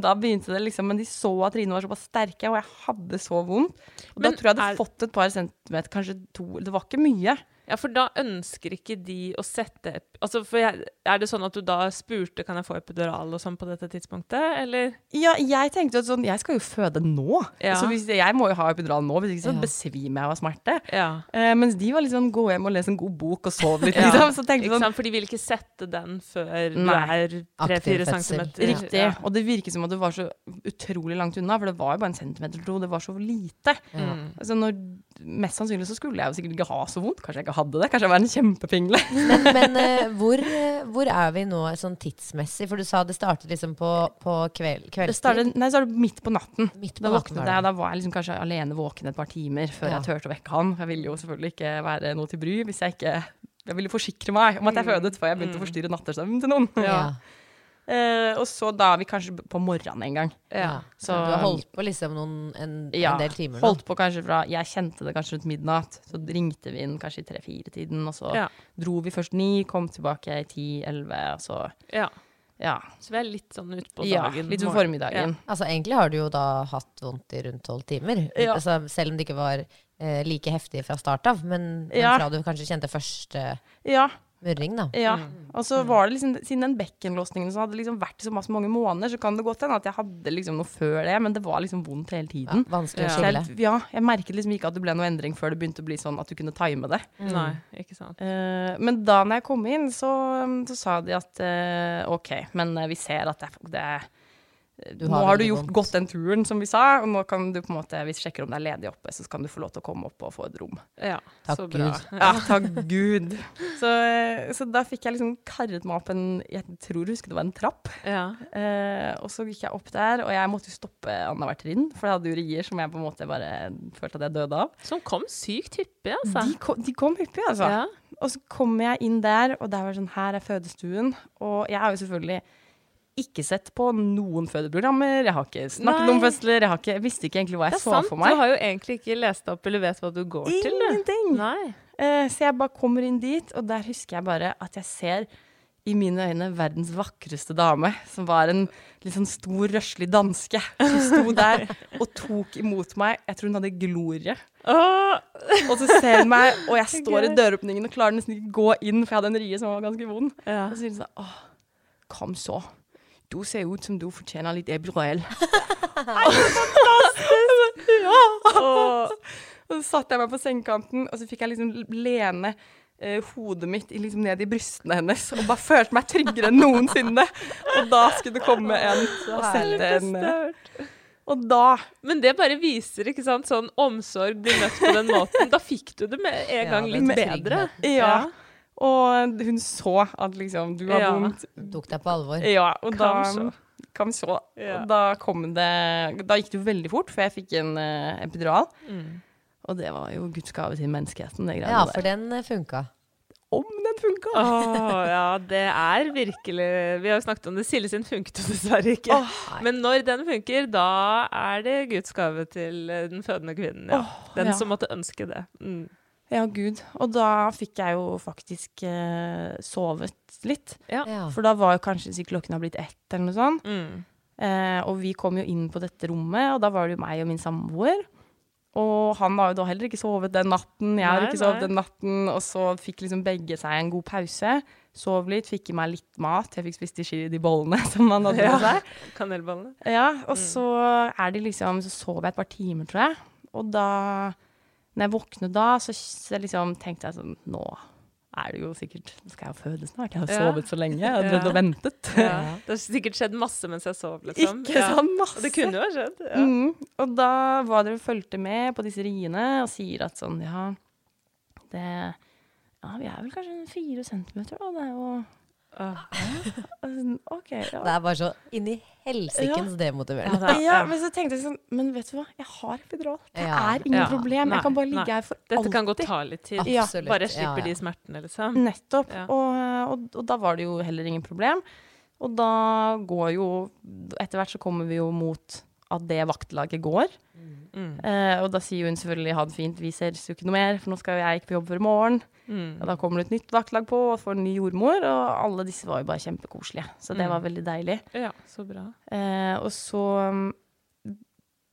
da begynte det liksom Men de så at rynene var såpass sterke, og jeg hadde så vondt. Og da tror jeg jeg hadde er- fått et par centimeter, kanskje to Det var ikke mye. Ja, for da ønsker ikke de å sette Altså, for jeg, Er det sånn at du da spurte kan jeg få epidural og sånn på dette tidspunktet, eller? Ja, jeg tenkte at sånn Jeg skal jo føde nå. Ja. Så hvis, jeg må jo ha epidural nå, hvis ikke så Ja. besvimer jeg av smerte. Ja. Eh, mens de var litt sånn gå hjem og lese en god bok og sove litt, Ja. liksom. Så tenkte Ikke sånn sant? For de vil ikke sette den før Nei. du er tre-fire centimeter. Riktig. Ja. Og det virket som at det var så utrolig langt unna, for det var jo bare en centimeter to. Det var så lite. Mm. Altså når, mest sannsynlig så skulle jeg jo sikkert ikke ha så vondt. Kanskje jeg ikke hadde det. Kanskje jeg var en kjempepingle. Men, men uh, hvor, eh, hvor er vi nå sånn tidsmessig? For du sa det startet liksom på, på kveld, Det startet, nei, det startet midt på natten. Midt på Da, natten våknet jeg, da var jeg liksom kanskje alene våken et par timer før Ja. jeg turte å vekke han. Jeg ville jo selvfølgelig ikke være noe til bry hvis jeg ikke Jeg ville forsikre meg om at jeg fødet før jeg begynte å forstyrre nattesøvnen til noen. Ja. Eh, og så da vi kanskje på morgenen en gang. Ja. Så- Så du har holdt på liksom noen, en, Ja, en del timer nå? Holdt på kanskje fra Jeg kjente det kanskje rundt midnatt. Så ringte vi inn kanskje i tre-fire-tiden, og så Ja. dro vi først ni, kom tilbake i ti-elleve, og så Ja. Ja. Så vi er litt sånn utpå ja dagen. litt på formiddagen. Altså Egentlig har du jo da hatt vondt i rundt tolv timer. Ja. Altså, selv om det ikke var eh, like heftig fra start av. Men, men Ja. fra du kanskje kjente første Ja. Murring, da. ja. Mm. Og så var det liksom Siden den bekkenlåsningen som hadde liksom vært i så masse mange måneder, så kan det godt hende at jeg hadde liksom noe før det, men det var liksom vondt hele Ja, tiden. vanskelig å skille. jeg, ja, jeg merket liksom ikke at det ble noe endring før det begynte å bli sånn at du kunne time det. Nei, ikke sant. Uh, men da når jeg kom inn, så, så sa de at uh, OK, men eh, vi ser at det, det er Du Nå har har du gjort vondt. gått den turen, som vi sa, og nå kan du på en måte, hvis vi sjekker om det er ledig oppe, så kan du få lov til å komme opp og få et rom. Ja, Takk så bra. Gud. Ja, takk Gud. Så, eh, så da fikk jeg liksom karret meg opp en Jeg tror du husker det var en trapp. Ja. Eh, og så gikk jeg opp der, og jeg måtte jo stoppe annethvert trinn, for jeg hadde jo rier som jeg på en måte bare følte at jeg døde av. Som kom sykt hyppig, altså. De kom, de kom hyppig, altså. Ja. Og så kommer jeg inn der, og der var det sånn Her er fødestuen. Og jeg er jo selvfølgelig ikke sett på noen fødeprogrammer. Jeg har ikke snakket Nei. om fødsler. Jeg, har ikke, jeg visste ikke egentlig hva jeg så sant. for Du har jo egentlig ikke lest opp eller vet hva du går til. Ingenting. Eh, så jeg bare kommer inn dit, og der husker jeg bare at jeg ser i mine øyne verdens vakreste dame, som var en litt sånn stor, røslig danske. Som sto der og tok imot meg. Jeg tror hun hadde glorie. Og så ser hun meg, og jeg står i døråpningen og klarer nesten ikke gå inn, for jeg hadde en rie som var ganske vond. ja. Og så sier hun sånn Åh, kom så. Du ser ut som du fortjener litt Eberøl. ja! Og så satte jeg meg på sengekanten, og så fikk jeg liksom lene eh, hodet mitt liksom ned i brystene hennes, og bare følte meg tryggere enn noensinne. Og da skulle det komme en og sette en eh, Og da Men det bare viser, ikke sant, sånn omsorg blir møtt på den måten. Da fikk du det med en gang litt bedre. Ja. Og hun så at liksom Du har Ja. vondt. Tok deg på alvor. Ja, og da Kom så. Kom så. Ja. Og da kom det Da gikk det jo veldig fort, for jeg fikk en uh, epidural. Mm. Og det var jo Guds gave til menneskeheten, det Ja, der. for den eh, funka. Om den funka! Oh, ja, det er virkelig Vi har jo snakket om det. Silje sin funket jo dessverre ikke. Oh, Men når den funker, da er det Guds gave til eh, den fødende kvinnen. Ja. Oh, den ja. som måtte ønske det. Mm. Ja, gud. Og da fikk jeg jo faktisk eh, sovet litt. Ja. Ja. For da var jo kanskje sikkert klokken har blitt ett, eller noe sånt. Mm. Eh, og vi kom jo inn på dette rommet, og da var det jo meg og min samboer. Og han har jo da heller ikke sovet den natten, jeg har Nei, ikke sovet nei. den natten. Og så fikk liksom begge seg en god pause. Sov litt, fikk i meg litt mat. Jeg fikk spist de, de bollene som han hadde med seg. Kanelbollene. Ja, og Mm. så er de liksom Så sov jeg et par timer, tror jeg. Og da Når jeg våknet da, så, så liksom tenkte jeg sånn Nå er det jo sikkert Nå skal jeg jo føde snart. Jeg har Ja. sovet så lenge. Jeg har Ja. og ventet. Ja. Det har sikkert skjedd masse mens jeg sov, liksom. Ikke sånn masse. Og det kunne jo ha skjedd. Mm. Og da var dere fulgte med på disse riene og sier at sånn, ja Det Ja, vi er vel kanskje fire centimeter, da. Det er jo Åh. sånn, ja. Det er bare så inni helsikens demotiverende. Ja, Ja, men så tenkte jeg sånn Men vet du hva, jeg har epidural. Det Ja. er ingen Ja. problem. Nei, Jeg kan bare nei. ligge her for Dette alltid. kan godt ta litt tid. Ja. Absolutt. Bare Ja, slipper ja. de smertene, liksom. Nettopp. Ja. Og, og, og da var det jo heller ingen problem. Og da går jo Etter hvert så kommer vi jo mot at det vaktlaget går. Mm. Uh, og da sier hun selvfølgelig ha det fint, vi ses jo ikke noe mer, for nå skal jo jeg ikke på jobb før i morgen. Mm. Og da kommer det et nytt vaktlag på, og får en ny jordmor, og alle disse var jo bare kjempekoselige. Så det Mm. var veldig deilig. Ja, så bra. Eh, og så um,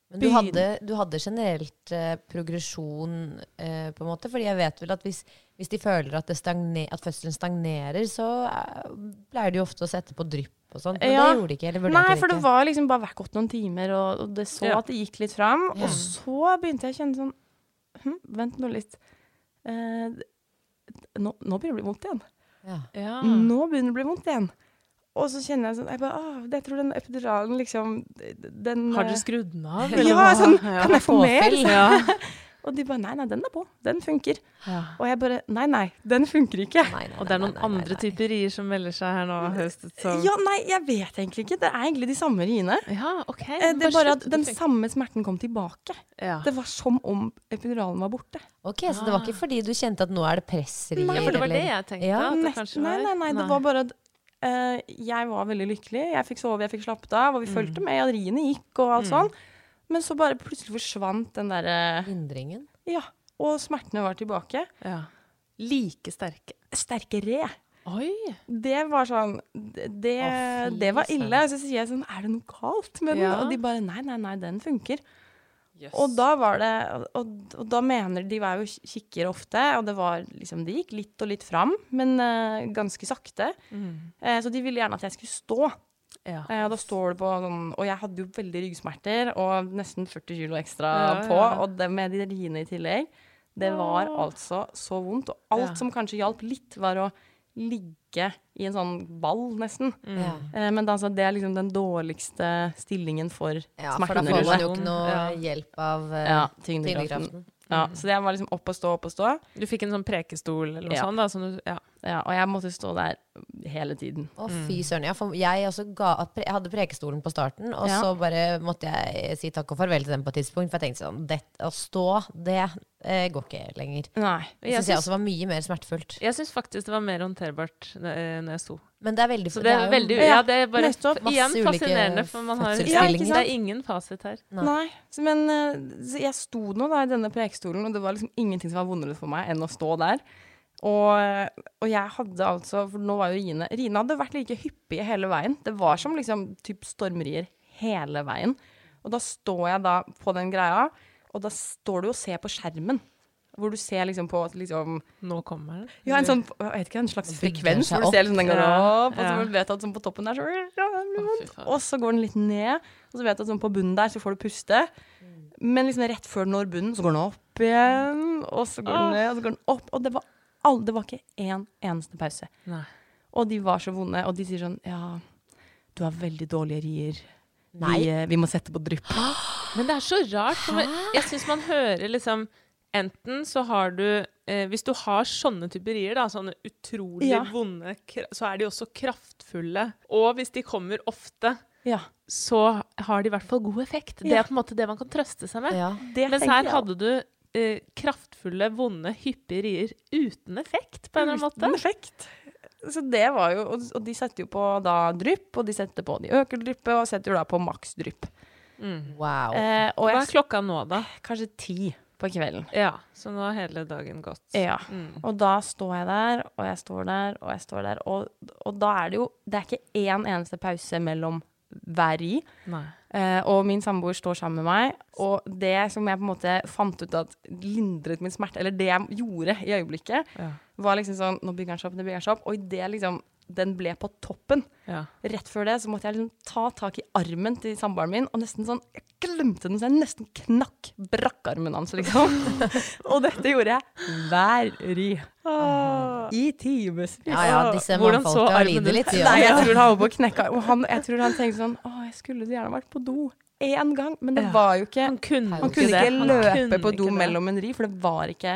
Men du hadde, du hadde generelt eh, progresjon, eh, på en måte? Fordi jeg vet vel at hvis, hvis de føler at, det stagner, at fødselen stagnerer, så eh, pleier de ofte å sette på drypp og sånt. Men Ja. det gjorde de ikke? Nei, de for det var liksom bare gått noen timer, og, og det så Ja. at det gikk litt fram. Ja. Og så begynte jeg å kjenne sånn hm, Vent nå litt. Eh, nå, nå begynner det å bli vondt igjen. Ja. Ja. Nå begynner det å bli vondt igjen. Og så kjenner jeg sånn Jeg bare, ah, jeg tror den epiduralen liksom den, Har eh, dere skrudd den av? Ja, sånn, kan jeg få mer? Ja. Og de bare nei, nei, den er på. Den funker. ja. Og jeg bare nei, nei, den funker ikke. Nei, nei, Og det er noen nei, nei, andre nei. typer rier som melder seg her nå, høstet som Ja, nei, jeg vet egentlig ikke. Det er egentlig de samme riene. Ja, OK. Eh, Det er Bare at den samme smerten kom tilbake. ja. Det var som om epiduralen var borte. Ok, Så det var ikke fordi du kjente at nå er det pressrier? Nei, for det var det jeg tenkte. Ja, at det Nest- kanskje nei, var. nei, nei, det var bare at uh, jeg var veldig lykkelig. Jeg fikk sove, jeg fikk slappet av, og vi fulgte med. at riene gikk og alt Mm. sånn. Men så bare plutselig forsvant den derre Hindringen? Ja. Og smertene var tilbake. ja. Like sterke. Sterkere. Oi! Det var sånn Det, det, Å, det var ille. ille. Så sier jeg sånn Er det noe galt med den? Ja. Og de bare Nei, nei, nei, den funker. Og da var det og, og da mener de var jo kikker ofte, og det var liksom Det gikk litt og litt fram, men uh, ganske sakte. Mm. Uh, så de ville gjerne at jeg skulle stå. Ja. Eh, og da står det på sånn Og jeg hadde jo veldig ryggsmerter og nesten 40 kilo ekstra Ja, på, ja. og det med de riene i tillegg. Det var altså så vondt. Og alt Ja. som kanskje hjalp litt, var å ligge i en sånn ball, nesten. Mm. Ja. Eh, men altså, det er liksom den dårligste stillingen for ja, for da får man jo ikke noe Ja. hjelp av uh, Ja, tyngdekraften. tyngdekraften. Ja, så jeg var liksom opp og stå, opp og stå. Du fikk en sånn prekestol eller noe Ja. sånt? da? sånn du, ja. Ja, og jeg måtte stå der hele tiden. Å, fy søren. Ja, for jeg, også ga, pre- jeg hadde prekestolen på starten, og Ja. så bare måtte jeg si takk og farvel til den på et tidspunkt. For jeg tenkte sånn det, Å stå, det eh, går ikke lenger. Nei. Det Jeg syns jeg også var mye mer smertefullt. Jeg syns faktisk det var mer håndterbart eh, når jeg sto. Men det er veldig Så det er veldig Ja, Ja, det er bare nettopp. igjen fascinerende, for man har Ja, ikke Det er ingen fasit her. Nei. Nei. Så, men eh, så jeg sto nå da i denne prekestolen, og det var liksom ingenting som var vondere for meg enn å stå der. Og, og jeg hadde altså For nå var jo Rine Rine hadde vært like hyppig hele veien. Det var som liksom typ stormrier hele veien. Og da står jeg da på den greia, og da står du og ser på skjermen. Hvor du ser liksom på liksom Nå kommer den. Ja, en sånn jeg vet ikke, en slags frekvens hvor du ser liksom den går Ja, opp, og så ja. vet du at sånn på toppen der så ja. Og så går den litt ned, og så vet du at sånn på bunnen der så får du puste. Men liksom rett før den når bunnen, så går den opp igjen, og så går den ned, og så går den opp. Og det var, all, det var ikke én eneste pause. Nei. Og de var så vonde, og de sier sånn Ja, du har veldig dårlige rier. Nei. Vi, eh, vi må sette på drypp. Men det er så rart. For jeg syns man hører liksom Enten så har du eh, Hvis du har sånne typerier, da, sånne utrolig Ja. vonde, så er de også kraftfulle. Og hvis de kommer ofte, Ja, så har de i hvert fall god effekt. Det er på en måte det man kan trøste seg med. Ja. det Mens her hadde du eh, kraftfulle vonde, hyppige rier uten effekt, på en eller annen måte. Uten effekt. Så det var jo, og, de setter jo på da drypp, og de setter på de øker dryppet, og setter jo da på maks drypp. Wow. Eh, og Hva jeg, er klokka nå, da? kanskje ti på kvelden. Ja, så nå har hele dagen gått. Ja. Mm. Og da står jeg der, og jeg står der, og jeg står der, og, og da er det jo Det er ikke én eneste pause mellom hver. Nei. Eh, og min samboer står sammen med meg, og det som jeg på en måte fant ut at lindret min smerte, eller det jeg gjorde i øyeblikket, Ja. var liksom sånn Nå bygger han seg opp, nå bygger han seg opp. Og idet liksom den ble på toppen, Ja. rett før det, så måtte jeg liksom ta tak i armen til samboeren min, og nesten sånn Jeg glemte den, så jeg nesten knakk brakkarmen hans, liksom. og dette gjorde jeg hver ry. I timevis. Ja ja, disse mannfolka lider litt, Nei, jeg tror han var på å knekke Og han, jeg tror han tenkte sånn Å, jeg skulle så gjerne vært på do én gang. Men det var jo ikke Han kunne, Han kunne det. ikke Han løpe kunne på do mellom en ri, for det var ikke.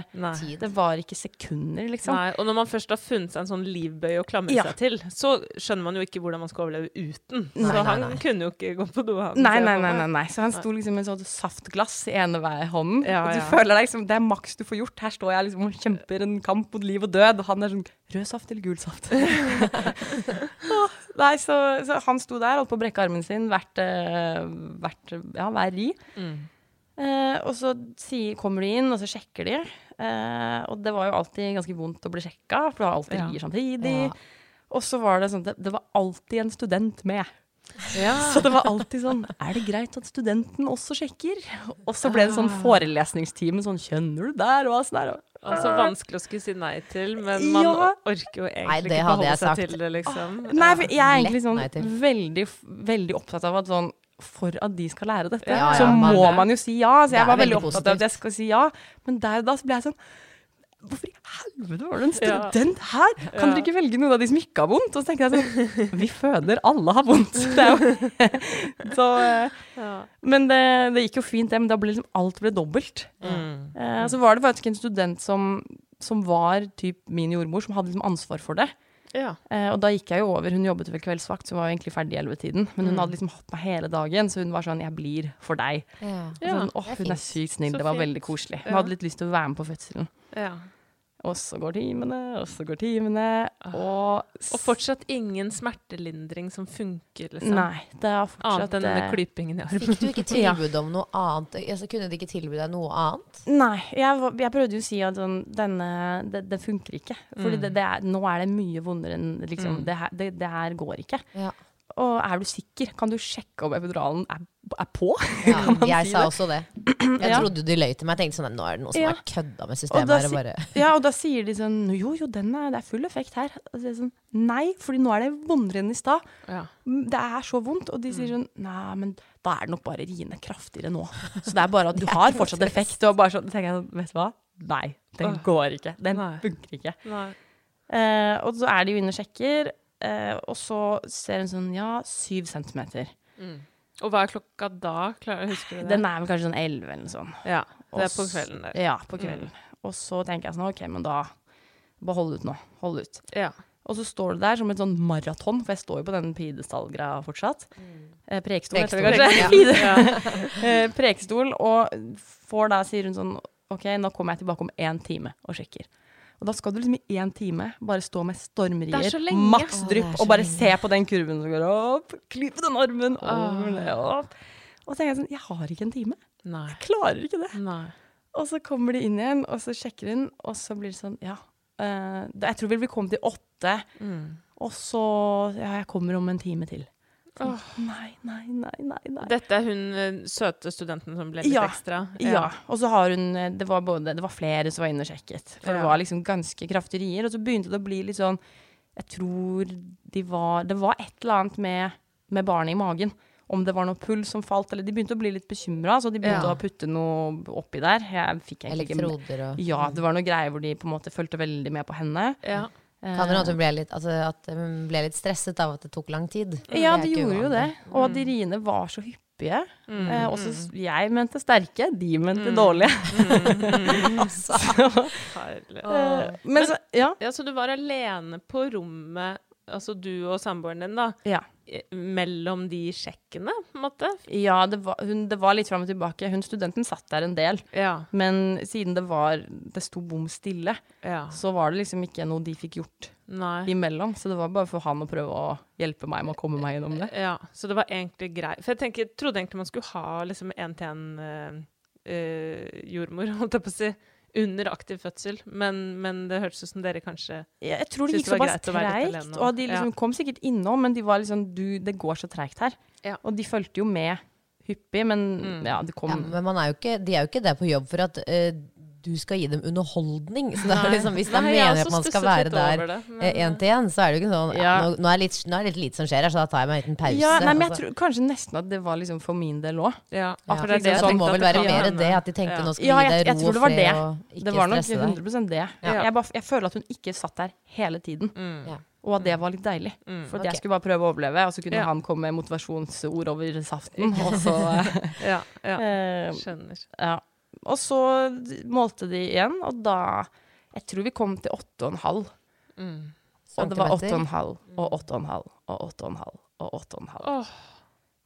Det var ikke sekunder, liksom. Nei, og når man først har funnet seg en sånn livbøy å klamre Ja. seg til, så skjønner man jo ikke hvordan man skal overleve uten. Nei, så nei, han kunne jo ikke gå på do, han. Nei, nei, nei, nei. Så han sto liksom med et sånt saftglass i ene hånden. Ja, og du ja. føler deg liksom Det er maks du får gjort. Her står jeg liksom og kjemper en kamp mot liv og død, og han er sånn Rød saft eller gul saft? Nei, så, så han sto der, holdt på å brekke armen sin hvert, eh, hvert ja, hver ri. Mm. Eh, og så si, kommer de inn, og så sjekker de. Eh, og det var jo alltid ganske vondt å bli sjekka, for det var alltid Ja. rier samtidig. Ja. Og så var det sånn det, det var alltid en student med. Ja. Så det var alltid sånn Er det greit at studenten også sjekker? Og så ble det sånn forelesningstime. Sånn Kjenner du der? Og sånn der. Altså vanskelig å skulle si nei til, men man Ja. orker jo egentlig Nei, ikke forholde seg sagt. til det, liksom. Nei, for jeg er egentlig sånn veldig, veldig opptatt av at sånn For at de skal lære dette, Ja, så ja, må man- jo si ja. Så jeg var veldig veldig opptatt av at jeg skal si ja. Men der og da så ble jeg sånn Hvorfor i helvete var det en Ja. student her? Kan Ja. dere ikke velge noen av de som ikke har vondt? Og så tenker jeg sånn Vi føder, alle har vondt. Så, eh, Ja. Men det, det gikk jo fint, det. Men da ble liksom alt ble dobbelt. Mm. Eh, så var det faktisk en student som, som var typ min jordmor, som hadde liksom ansvar for det. Ja. Eh, og da gikk jeg jo over. Hun jobbet vel kveldsvakt, så hun var jo egentlig ferdig i ellevetiden. Men hun Mm. hadde liksom hatt meg hele dagen, så hun var sånn 'Jeg blir for deg'. Ja. Og sånn, Åh, hun er sykt snill. Så det var fint. veldig koselig. Hun Ja. hadde litt lyst til å være med på fødselen. ja. Og så går timene, og så går timene, og Og fortsatt ingen smertelindring som funker, liksom. Nei, det er Annet fortsatt enn denne eh, klypingen i armen. Fikk du ikke tilbud om noe annet? Altså, kunne de ikke tilby deg noe annet? Nei, jeg, var- jeg prøvde jo å si at sånn, denne, det, det funker ikke. Fordi Mm. det, det er, nå er det mye vondere enn liksom, Mm. det, her, det, det her går ikke. Ja. Og er du sikker? Kan du sjekke om epiduralen er, er på? Ja, Kan man jeg si sa det? også det. Jeg trodde de løy til meg. Jeg tenkte sånn Nå er det noen som Ja. er kødda med Og systemet da her. Og bare Ja, og da sier de sånn Jo, jo, den er, det er full effekt her. Og så er sånn Nei, fordi nå er det vondere enn i stad. Ja. Mm, Det er så vondt. Og de sier sånn Nei, men da er det nok bare riene kraftigere nå. Så det er bare at du har fortsatt effekt. Og bare sånn, tenker jeg sånn, vet du hva? Nei, den går ikke. Den Nei. funker ikke. Nei. Eh, og så er de jo inne og sjekker, uh, og så ser hun sånn Ja, syv centimeter. Mm. Og hva er klokka da? Klarer, husker du det? Den er vel kanskje sånn elleve eller noe sånt. Ja, det er på kvelden der. Ja, på kvelden. Og så tenker jeg sånn OK, men da Bare hold ut nå. Hold ut. Ja. Og så står du der som et sånn maraton, for jeg står jo på den pidestallgreia fortsatt. Eh, prekestol, heter det kanskje. ja. Ja. Eh, prekestol, og får da, sier hun sånn OK, nå kommer jeg tilbake om én time og sjekker. Og da skal du liksom i én time bare stå med er stormrier, maks drypp, og bare lenge. se på den kurven som går opp, klype den armen, over, ned, opp. Og så tenker jeg sånn Jeg har ikke en time. Nei. Jeg klarer ikke det. Nei. Og så kommer de inn igjen, og så sjekker hun, og så blir det sånn Ja. Uh, jeg tror vel vi kom til åtte, Mm. og så Ja, jeg kommer om en time til. Åh. Nei, nei, nei, nei. nei. Dette er hun eh, søte studenten som ble litt Ja. ekstra? Ja. Og så har hun eh, Det var, både, det var flere som var inne og sjekket. For det var liksom ganske kraftige rier. Og så begynte det å bli litt sånn Jeg tror de var Det var et eller annet med, med barnet i magen. Om det var noe puls som falt, eller de begynte å bli litt bekymra, så de begynte Ja. å putte noe oppi der. Jeg fikk elektroder og Ja, det var noe greier hvor de på en måte fulgte veldig med på henne. Ja. Eh, Kan det hende at hun ble litt, altså, at hun ble litt stresset av at det tok lang tid? Ja, det, de ikke gjorde jo det. Og at de riene var så hyppige. Mm. Eh, også, jeg mente sterke, de mente Mm. dårlige. Herlig. Eh, men så, ja. Ja, så du var alene på rommet altså du og samboeren din, da, Ja. Eh, mellom de sjekkene, på en måte? Ja, det var, hun, det var litt fram og tilbake. Hun studenten satt der en del. Ja. Men siden det var Det sto bom stille, ja. så var det liksom ikke noe de fikk gjort Nei. imellom. Så det var bare for han å prøve å hjelpe meg med å komme meg gjennom det. Ja, så det var egentlig greit. For jeg tenker, jeg trodde egentlig man skulle ha liksom en-til-en-jordmor, holdt jeg på å si, under aktiv fødsel. Men, men det hørtes ut som dere kanskje Jeg, jeg tror det gikk såpass treigt. Og de liksom ja. kom sikkert innom, men de var liksom du, Det går så treigt her. Ja. Og de fulgte jo med hyppig, men Mm. ja, det kom Ja, men man er jo ikke, de er jo ikke der på jobb for at eh, du skal gi dem underholdning. Så det er liksom, hvis de Nei, også at man skal være der det, men, én til én, så er det jo ikke sånn ja. Ja. nå, nå, er det litt, nå er det litt lite som skjer her, så da tar jeg meg en liten pause. Ja, nei, men jeg tror kanskje nesten at det var liksom for min del òg. Ja, Ja, det det det må vel være mer det, at de tenkte Ja. nå skal Ja, vi gi jeg, deg ro og det fred det. og ikke Det var nok 100% det. Ja. Jeg, bare, jeg føler at hun ikke satt der hele tiden, Mm. Ja. og at det var litt deilig. Mm. For at Ok. jeg skulle bare prøve å overleve, og så kunne Ja. han komme med motivasjonsord over saften. Og så, Ja, ja. eh, Skjønner. ja. Og så målte de igjen, og da Jeg tror vi kom til 8,5. Mm. Og det var Centimeter. 8,5 og 8,5 og 8,5 og 8,5. Oh,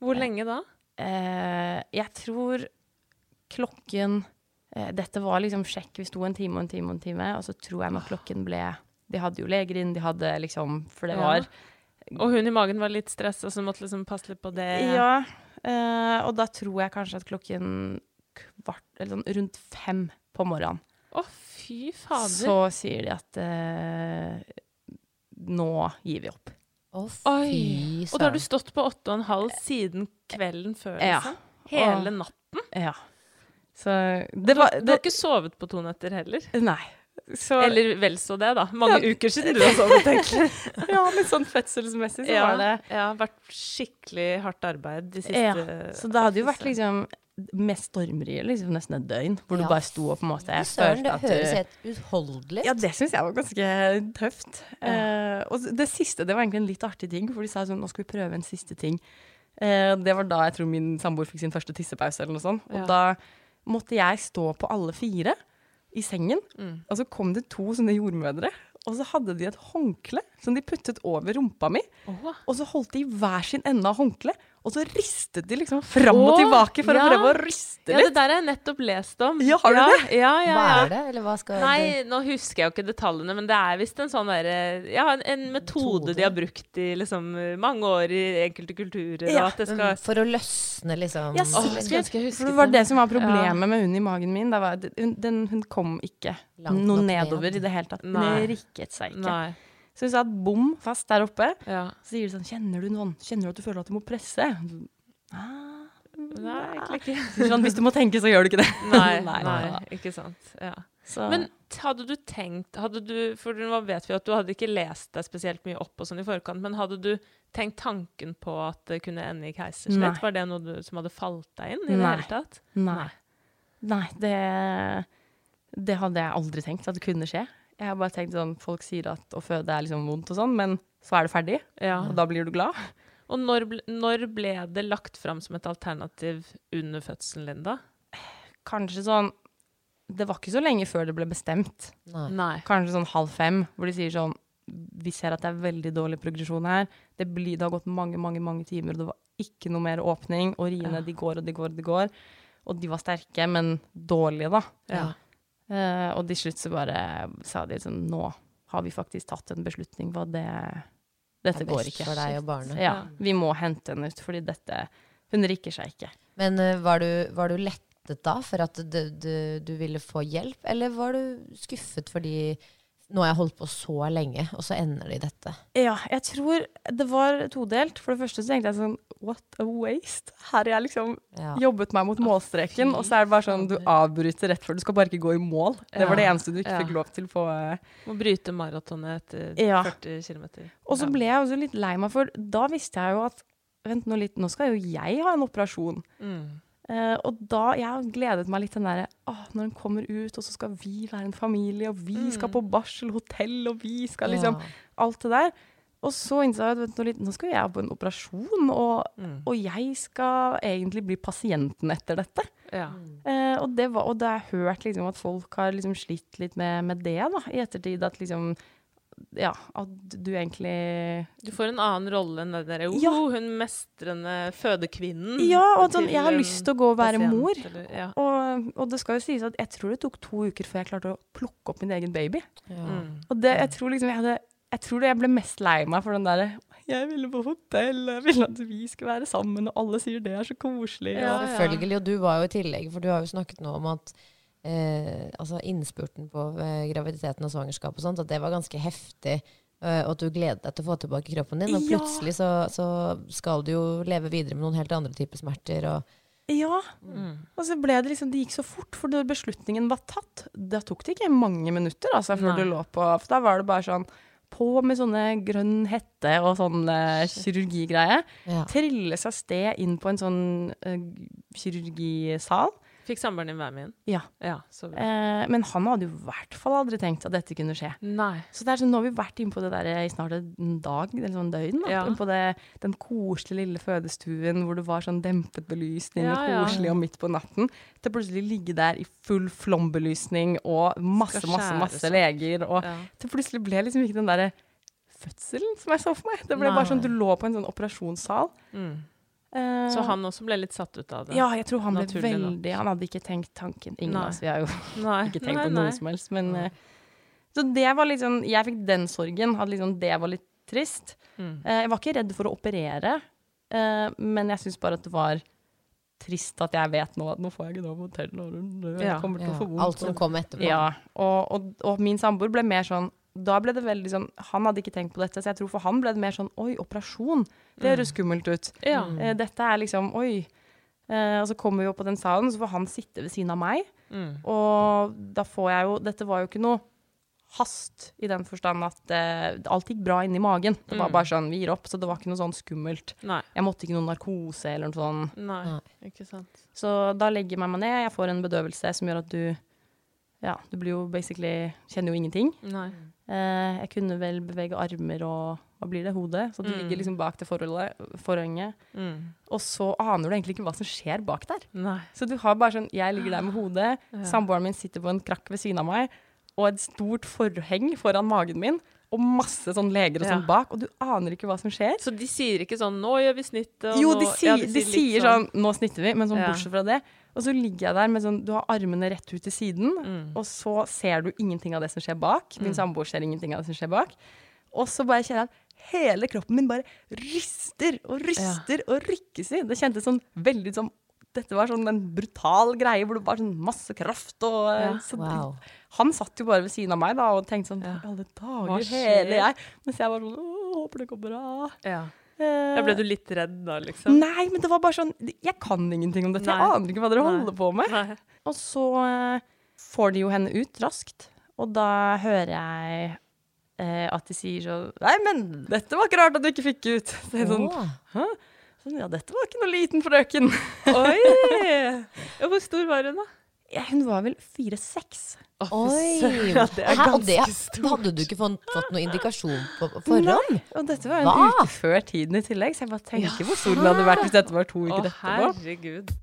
hvor lenge da? Eh, jeg tror klokken eh, Dette var liksom sjekk. Vi sto en time og en time og en time, og så tror jeg nok klokken ble De hadde jo leger inn, de hadde liksom For det Ja. Og hun i magen var litt stressa, så hun måtte liksom passe litt på det. Ja. eh, og da tror jeg kanskje at klokken kvart Eller sånn rundt fem på morgenen, Å, fy fader. så sier de at eh, nå gir vi opp. Å, fy søren. Og da har du stått på åtte og en halv siden kvelden før, Ja. liksom? Hele natten? Ja. Så det Du, var du har ikke sovet på to netter heller? Nei. Så, Eller vel så det, da. Mange uker siden du har sovet, egentlig. ja, litt sånn fødselsmessig så ja, var det ja, vært skikkelig hardt arbeid de siste Ja, Så det hadde jo vært liksom med stormerier liksom nesten et døgn, hvor Ja. du bare sto og på en måte jeg Søren, det at høres helt utholdelig ut. Ja, det syns jeg var ganske tøft. Eh, og det siste, det var egentlig en litt artig ting, for de sa sånn nå skal vi prøve en siste ting. Uh, det var da jeg tror min samboer fikk sin første tissepause eller noe sånt. Og Ja. da måtte jeg stå på alle fire i sengen, Mm. og så kom det to sånne jordmødre. Og så hadde de et håndkle som de puttet over rumpa mi. Oh. Og så holdt de i hver sin ende av håndkleet, og så ristet de liksom fram og tilbake for ja. å prøve å riste litt. Ja, det der har jeg nettopp lest om. Ja, har du ja, det? Ja, ja, Hva er det, eller hva skal Nei, nå husker jeg jo ikke detaljene, men det er visst en sånn derre Ja, en, en metode, Metode. de har brukt i liksom mange år i enkelte kulturer, Ja, og at det skal For å løsne, liksom Ja, sikkert. Oh, For det var det. som var problemet med hunden i magen min. Det var, den, hun kom ikke Langt noe nedover ned. i det hele tatt. Nei. Den rikket seg ikke. Nei. Så hun satt bom fast der oppe. Ja. Så sier de sånn Kjenner du noen? Kjenner du at du føler at du må presse? Ah, Nei, egentlig ikke. Så Sånn, hvis du må tenke, så gjør du ikke det. Nei, Nei, nei, nei. ikke sant. Ja. Så, Men hadde du tenkt hadde du, For nå vet vi at du hadde ikke lest deg spesielt mye opp og sånn i forkant, men hadde du tenkt tanken på at det kunne ende i keisersnitt? Nei. Var det noe du, som hadde falt deg inn i det hele tatt? nei. Nei, det, det hadde jeg aldri tenkt at det kunne skje. Jeg har bare tenkt sånn Folk sier at å føde er liksom vondt og sånn, men så er det ferdig, Ja. og da blir du glad. Og når, når ble det lagt fram som et alternativ under fødselen, Linda? Kanskje sånn Det var ikke så lenge før det ble bestemt. Nei. Nei. kanskje sånn halv fem, hvor de sier sånn Vi ser at det er veldig dårlig progresjon her. Det, blir, det har gått mange, mange mange timer, og det var ikke noe mer åpning. Og riene, Ja. de går og de går og de går. Og de var sterke, men dårlige, da. Ja. Eh, og til slutt så bare sa de sånn Nå har vi faktisk tatt en beslutning på at det Dette Det går ikke. for deg og barnet. Ja, vi må hente henne ut, fordi dette Hun rikker seg ikke. Men uh, var, du, var du lettet da for at du, du, du ville få hjelp, eller var du skuffet fordi nå har jeg holdt på så lenge, og så ender det i dette? Ja, jeg tror det var todelt. For det første så tenkte jeg sånn What a waste. Her har jeg liksom Ja. jobbet meg mot målstreken, fy og så er det bare sånn du avbryter rett før. Du skal bare ikke gå i mål. Det var det eneste du ikke Ja. fikk lov til på Må bryte maratonet etter Ja. 40 km. Og så ble jeg også litt lei meg, for da visste jeg jo at Vent nå litt, nå skal jo jeg ha en operasjon. mm. Eh, og da Jeg har gledet meg litt til den derre oh, når hun kommer ut, og så skal vi være en familie, og vi skal Mm. på barselhotell, og vi skal liksom Alt det der. Og så innså jeg at nå skal jeg på en operasjon, og, Mm. og jeg skal egentlig bli pasienten etter dette. Ja. Eh, og, det var, og da har jeg hørt liksom, at folk har liksom slitt litt med, med det da, i ettertid. At liksom ja, at du egentlig Du får en annen rolle enn den derre Ja. oh, hun mestrende fødekvinnen. Ja, og sånn, jeg har lyst til å gå og være pasient, mor. eller- ja. Og, og det skal jo sies at jeg tror det tok to uker før jeg klarte å plukke opp min egen baby. Mm. Og det, jeg tror liksom jeg hadde Jeg tror det jeg ble mest lei meg for den derre Jeg ville på hotell, jeg ville at vi skulle være sammen, og alle sier det er så koselig. Ja, og, Selvfølgelig. Og du var jo i tillegg, for du har jo snakket nå om at eh, altså innspurten på eh, graviditeten og svangerskap og sånt, at det var ganske heftig. eh, og at du gleder deg til å få tilbake kroppen din. Og Ja. plutselig så, så skal du jo leve videre med noen helt andre typer smerter. Og, ja. Mm. Og så ble det liksom Det gikk så fort, for da beslutningen var tatt, da tok det ikke mange minutter altså, før Nei. du lå på For da var det bare sånn på med sånne grønn hette og sånn eh, kirurgigreie. ja. Trille seg sted inn på en sånn uh, kirurgisal. Fikk samboeren din være med inn? Ja. Ja. Eh, men han hadde jo i hvert fall aldri tenkt at dette kunne skje. Nei. Så det er sånn, nå har vi vært inne på det der i snart en dag, eller sånn døgn. Da, Ja. På det, den koselige lille fødestuen hvor det var sånn dempet belysning Ja, ja. koselig og midt på natten. Til plutselig ligge der i full flombelysning og masse, masse, masse leger. Og Ja. til plutselig ble liksom ikke den derre fødselen som jeg så for meg. Det ble Nei. bare sånn du lå på en sånn operasjonssal. Mm. Eh, Så han også ble litt satt ut av det? Ja, jeg tror han ble veldig Han hadde ikke tenkt tanken. Ingen av oss vi har jo Nei. ikke tenkt nei, på nei. noe som helst. Men, eh, så det var litt sånn Jeg fikk den sorgen. At liksom det var litt trist. Mm. Eh, jeg var ikke redd for å operere, eh, men jeg syns bare at det var trist at jeg vet nå at nå får jeg ikke kommer til å få vondt. Alt som kom etterpå. Ja, og, og, og min samboer ble mer sånn da ble det veldig sånn, Han hadde ikke tenkt på dette, så jeg tror for han ble det mer sånn Oi, operasjon. Det høres skummelt ut. Ja. Eh, dette er liksom Oi. Eh, og så kommer vi opp på den salen, så får han sitte ved siden av meg. Mm. Og da får jeg jo Dette var jo ikke noe hast i den forstand at eh, alt gikk bra inni magen. Det var Mm. bare sånn Vi gir opp, så det var ikke noe sånn skummelt. Nei. Jeg måtte ikke noe narkose eller noe sånn. Nei. Nei. Ikke sant. Så da legger jeg meg ned. Jeg får en bedøvelse som gjør at du Ja, du blir jo basically Kjenner jo ingenting. Nei. Eh, jeg kunne vel bevege armer og Hva blir det? Hodet? Så du Mm. ligger liksom bak det forhenget. Mm. Og så aner du egentlig ikke hva som skjer bak der. Nei. Så du har bare sånn Jeg ligger der med hodet, Ja. samboeren min sitter på en krakk ved siden av meg, og et stort forheng foran magen min, og masse sånn leger og sånn Ja. bak, og du aner ikke hva som skjer. Så de sier ikke sånn 'nå gjør vi snittet', Jo, de sier, Ja, de litt sier sånn 'nå snitter vi', men sånn bortsett fra det. Og så ligger jeg der med sånn Du har armene rett ut til siden, Mm. og så ser du ingenting av det som skjer bak. Min samboer ser ingenting av det som skjer bak. Og så bare kjenner jeg at hele kroppen min bare ryster og ryster og rykkes i. Det kjentes sånn veldig som Dette var sånn en brutal greie hvor det var sånn masse kraft og eh, Ja. så Wow. Han satt jo bare ved siden av meg da og tenkte sånn Ja. Alle dager, hele jeg. Mens jeg var sånn Å, håper det går bra. Ja. Eh, Da ble du litt redd da, liksom? Nei, men det var bare sånn Jeg kan ingenting om dette. Jeg aner ikke hva dere Nei. holder på med. Nei. Og så eh, får de jo henne ut raskt, og da hører jeg eh, at de sier sånn Nei, men dette var ikke rart at du ikke fikk ut. Så jeg sånn, Hæ? sånn Ja, dette var ikke noe liten frøken. Oi! Ja, hvor stor var hun, da? Ja, hun var vel fire-seks. Oi! Ja, det er Hæ, og det ganske stort. hadde du ikke fått, fått noen indikasjon på forhånd? Nei, Og dette var en Hva? uke før tiden i tillegg, så jeg bare tenker hvor stor den hadde vært hvis dette var to Å, uker etterpå. herregud.